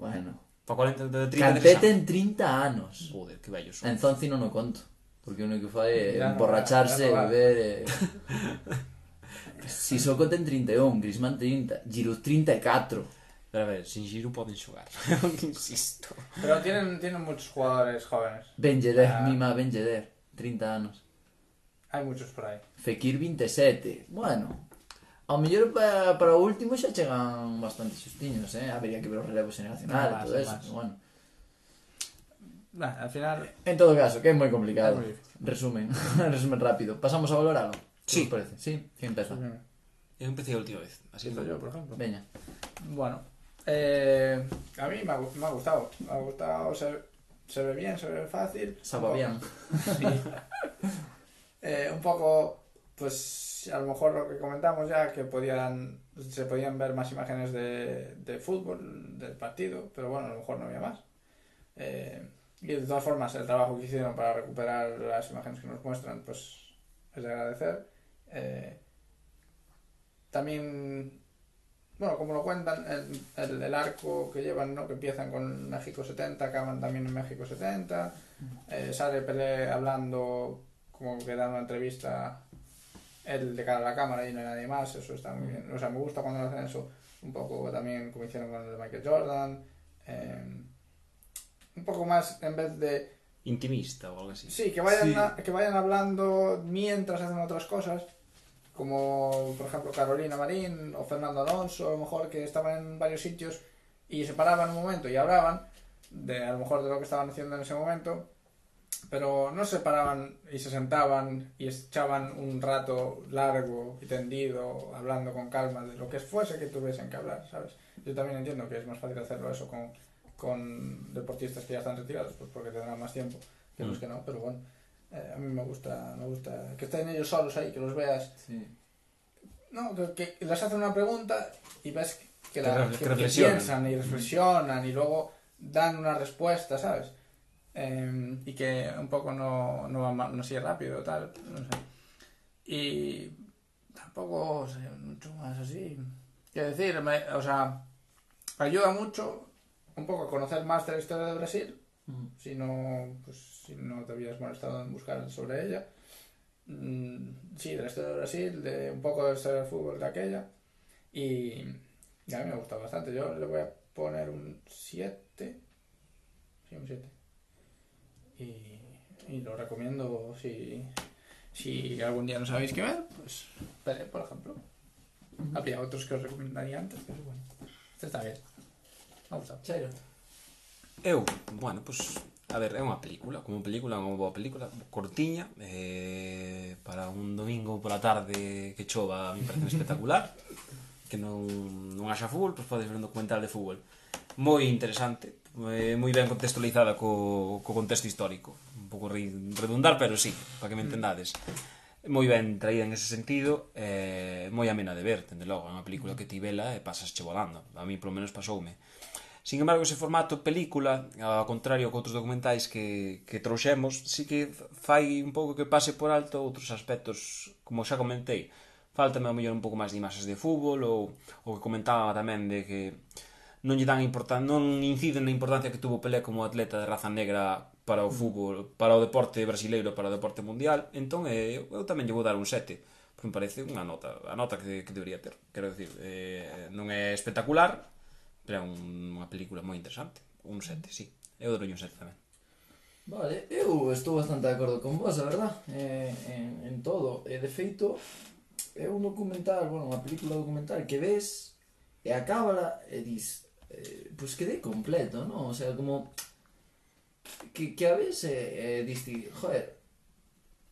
Bueno, Para 40 de 30 Cantete en 30 anos. Joder, que vellos son. Enzonzi non o conto. Porque o único que fai é Ya no emborracharse, ya va. beber... E... Sissoko ten 31, Griezmann 30, Giroud 34. Pero a ver, sin Giroud poden xogar. *laughs* Insisto. Pero tienen, tienen muchos jugadores jóvenes. Ben Yedder, Ah. Mima Ben Yedder, 30 anos. Hay muchos por ahí. Fekir 27. Bueno, ao mellor para, para o último xa chegan bastante xustiños, eh? Habería que ver o relevo xeneracional Más, e todo eso. Bueno. Nah, al final. En todo caso, que é moi complicado. É. Resumen, *laughs* resumen rápido. Pasamos a valoralo. Sí. ¿Qué os parece? Sí, ¿quién empeza? Eu empecé a última vez. Así que yo, por ejemplo. Veña. Bueno, eh, a mí me ha, gu- me ha gustado. Me ha gustado, se, se ve bien, se ve fácil. Saba Un bien. Sí. *laughs* Eh, un poco, pues a lo mejor lo que comentamos ya, que podían se podían ver más imágenes de, de fútbol, del partido, pero bueno, a lo mejor no había más. Eh, y de todas formas, el trabajo que hicieron para recuperar las imágenes que nos muestran, pues es de agradecer. Eh, también, bueno, como lo cuentan, el, el, el arco que llevan, ¿no? que empiezan con México 70, acaban también en México 70. Eh, sale Pelé hablando, como que da una entrevista él de cara a la cámara y no hay nadie más, eso está muy bien. O sea, me gusta cuando hacen eso, un poco también como hicieron con el de Michael Jordan. eh, un poco más en vez de intimista o algo así. Sí, que vayan, Sí. a- que vayan hablando mientras hacen otras cosas, como por ejemplo Carolina Marín o Fernando Alonso, a lo mejor que estaban en varios sitios y se paraban un momento y hablaban de a lo mejor de lo que estaban haciendo en ese momento, pero no se paraban y se sentaban y echaban un rato largo y tendido hablando con calma de lo que fuese que tuviesen que hablar, ¿sabes? Yo también entiendo que es más fácil hacerlo eso con, con deportistas que ya están retirados, pues porque tendrán más tiempo que los Mm. que no, pero bueno, eh, a mí me gusta, me gusta que estén ellos solos ahí, que los veas, Sí. no, que, que les hacen una pregunta y ves que, la, re- que- que que reflexionan. piensan y reflexionan y luego dan una respuesta, ¿sabes? Eh, y que un poco no, no va ma- no sigue rápido tal, no sé. Y tampoco sé, mucho más así. Qué decir, me- o sea, ayuda mucho un poco a conocer más de la historia de Brasil si no, pues, si no te habías molestado en buscar sobre ella. Mm, sí, de la historia de Brasil, de un poco de la historia del fútbol de aquella. Y, y a mí me gusta bastante. Yo le voy a poner un 7. Sí, un 7. Y, y lo recomiendo si, si algún día no sabéis qué ver, pues Pelé, por ejemplo. Habría otros que os recomendaría antes, pero bueno. Este está bien. Me gusta. Chairo. Eu, bueno, pues A ver, é unha película, como película, unha boa película, cortiña, eh, para un domingo pola tarde que chova, a mí parece espectacular, que non, non haxa fútbol, pois pues podes ver un documental de fútbol moi interesante, eh, moi ben contextualizada co, co contexto histórico. Un pouco redundar, pero sí, para que me entendades. Moi ben traída en ese sentido, eh, moi amena de ver, tende logo, é unha película que ti vela e pasas che volando. A mí, polo menos, pasoume. Sin embargo, ese formato película, ao contrario que outros documentais que, que trouxemos, sí que fai un pouco que pase por alto outros aspectos, como xa comentei, faltame ao mellor un pouco máis de imaxes de fútbol ou o que comentaba tamén de que non lle dan importancia, non inciden na importancia que tuvo Pelé como atleta de raza negra para o mm. fútbol, para o deporte brasileiro, para o deporte mundial, entón eh, eu tamén lle vou dar un 7, porque me parece unha nota, a nota que, que debería ter, quero dicir, eh, non é espectacular, pero é un, unha película moi interesante, un 7, sí, eu dou un 7 tamén. Vale, eu estou bastante de acordo con vos, a verdad, eh, en, en todo, e de feito, é un documental, bueno, unha película documental que ves, e acábala e dis, eh, pues quedé completo, ¿no? O sea, como que, que a veces eh, eh diste, joder,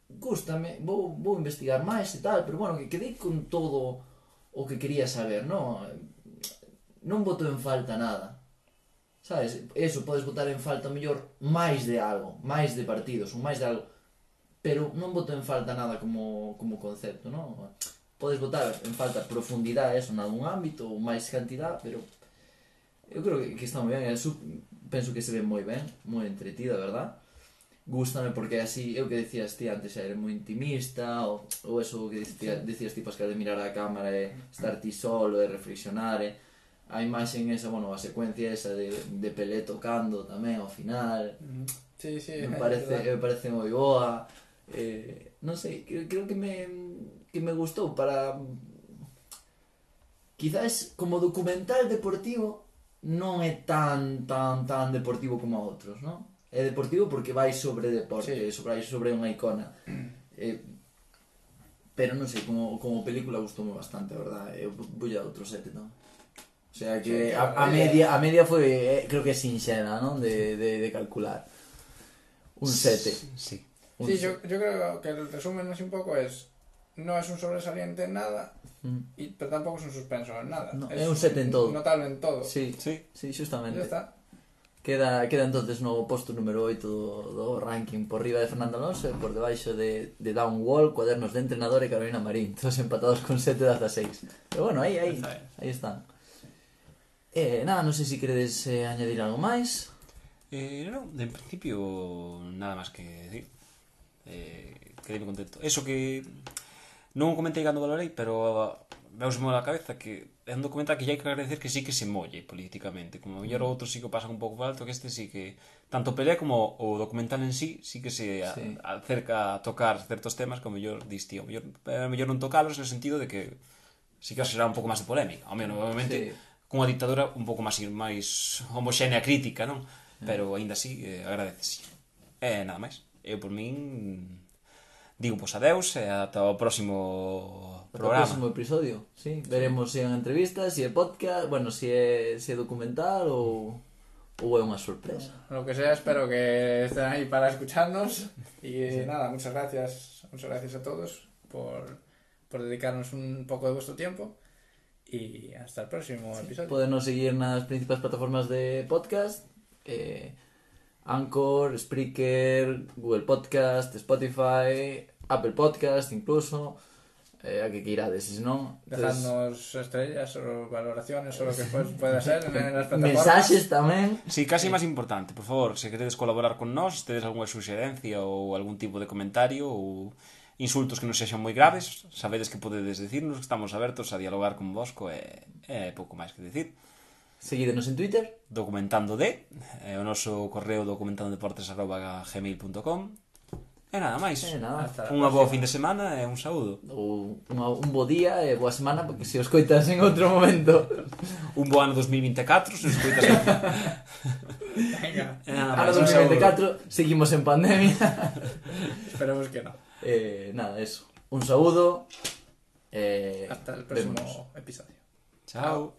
gústame, vou, vou investigar máis e tal, pero bueno, que quedei con todo o que quería saber, non? Non voto en falta nada. Sabes, eso, podes votar en falta mellor máis de algo, máis de partidos, ou máis de algo, pero non voto en falta nada como, como concepto, non? Podes votar en falta profundidade, eso, nada un ámbito, ou máis cantidad, pero Eu creo que, que está moi ben, eu penso que se ve moi ben, moi entretida, verdad? Gústame porque así, eu que decías ti antes, era moi intimista, ou, ou eso que decías, decías ti Pascal de mirar a cámara e estar ti solo e reflexionar, eh, e a imaxen esa, bueno, a secuencia esa de, de Pelé tocando tamén ao final. Sí, sí, me parece, me parece moi boa. Eh, non sei, creo, creo que me que me gustou para quizás como documental deportivo non é tan tan tan deportivo como outros, non? É deportivo porque vai sobre deporte, Sí. sobre sobre unha icona. *clears throat* Eh, pero non sei, como, como película gustoume bastante, a verdad. Eu vou a outro sete, non? O sea que Sí, a, a media a media foi eh, creo que sinxela, non? De, de, de calcular. Un 7. Sí. Un Sí, yo, yo creo que el resumen así un poco es no es un sobresaliente en nada, mm. y, pero tampoco es un suspenso en nada. No, es, é un set en todo. Notable en todo. Sí, sí, sí justamente. Ya está. Queda, queda entonces no posto número 8 do, do ranking por riba de Fernando Alonso e por debaixo de, de Down Wall, cuadernos de entrenador e Carolina Marín, todos empatados con 7 das 6. Pero bueno, aí, aí, aí están. Eh, nada, non sei se si queredes eh, añadir algo máis. Eh, non, de principio nada máis que decir. Eh, quedei contento. Eso que Non o comentei cando valorei, pero uh, veuse a cabeza que é un documental que hai que agradecer que sí que se molle políticamente, Como mellor mm. outros sí que pasan un pouco por alto, que este sí que tanto pelea como o documental en sí sí que se a, sí. acerca a tocar certos temas que o mellor dis tío, mellor, eh, mellor non tocalos no sentido de que sí que será un pouco máis de polémica. Ao menos, obviamente, sí. cunha dictadura un pouco máis máis homoxénea crítica, non? Mm. Pero aínda así eh, agradecese. E eh, nada máis. Eu por min digo pois adeus e ata o próximo Ata o programa. próximo episodio, sí. Veremos se é unha entrevista, se é podcast, bueno, se é, se é documental ou, ou é unha sorpresa. Lo que sea, espero que estén ahí para escucharnos. Y nada, muchas gracias, muchas gracias a todos por, por dedicarnos un poco de vuestro tiempo. Y hasta el próximo episodio. Podenos seguir nas principais plataformas de podcast eh, Anchor, Spreaker, Google Podcast, Spotify, Apple Podcast incluso eh, a que queirades, se non? Entonces, Dejadnos estrellas ou valoraciones ou o que pues, poida ser en as plataformas. Mensaxes tamén. Sí, casi máis importante, por favor, se queredes colaborar con nós, tedes algunha suxerencia ou algún tipo de comentario ou insultos que non sexan moi graves, sabedes que podedes decirnos, estamos abertos a dialogar con vosco e, e pouco máis que decir. Seguídenos en Twitter. Documentando de. Eh, o noso correo documentandodeportes.gmail.com E nada máis. E nada. Unha boa fin de semana e un saúdo. Ou un, un bo día e boa semana porque se os coitas en outro momento. un bo ano 2024 se os coitas en... *laughs* Venga. E nada máis, ano 2024 seguimos en pandemia. *laughs* Esperemos que non. Eh, nada, eso. Un saúdo. Eh, Hasta el próximo vemos. episodio. Chao.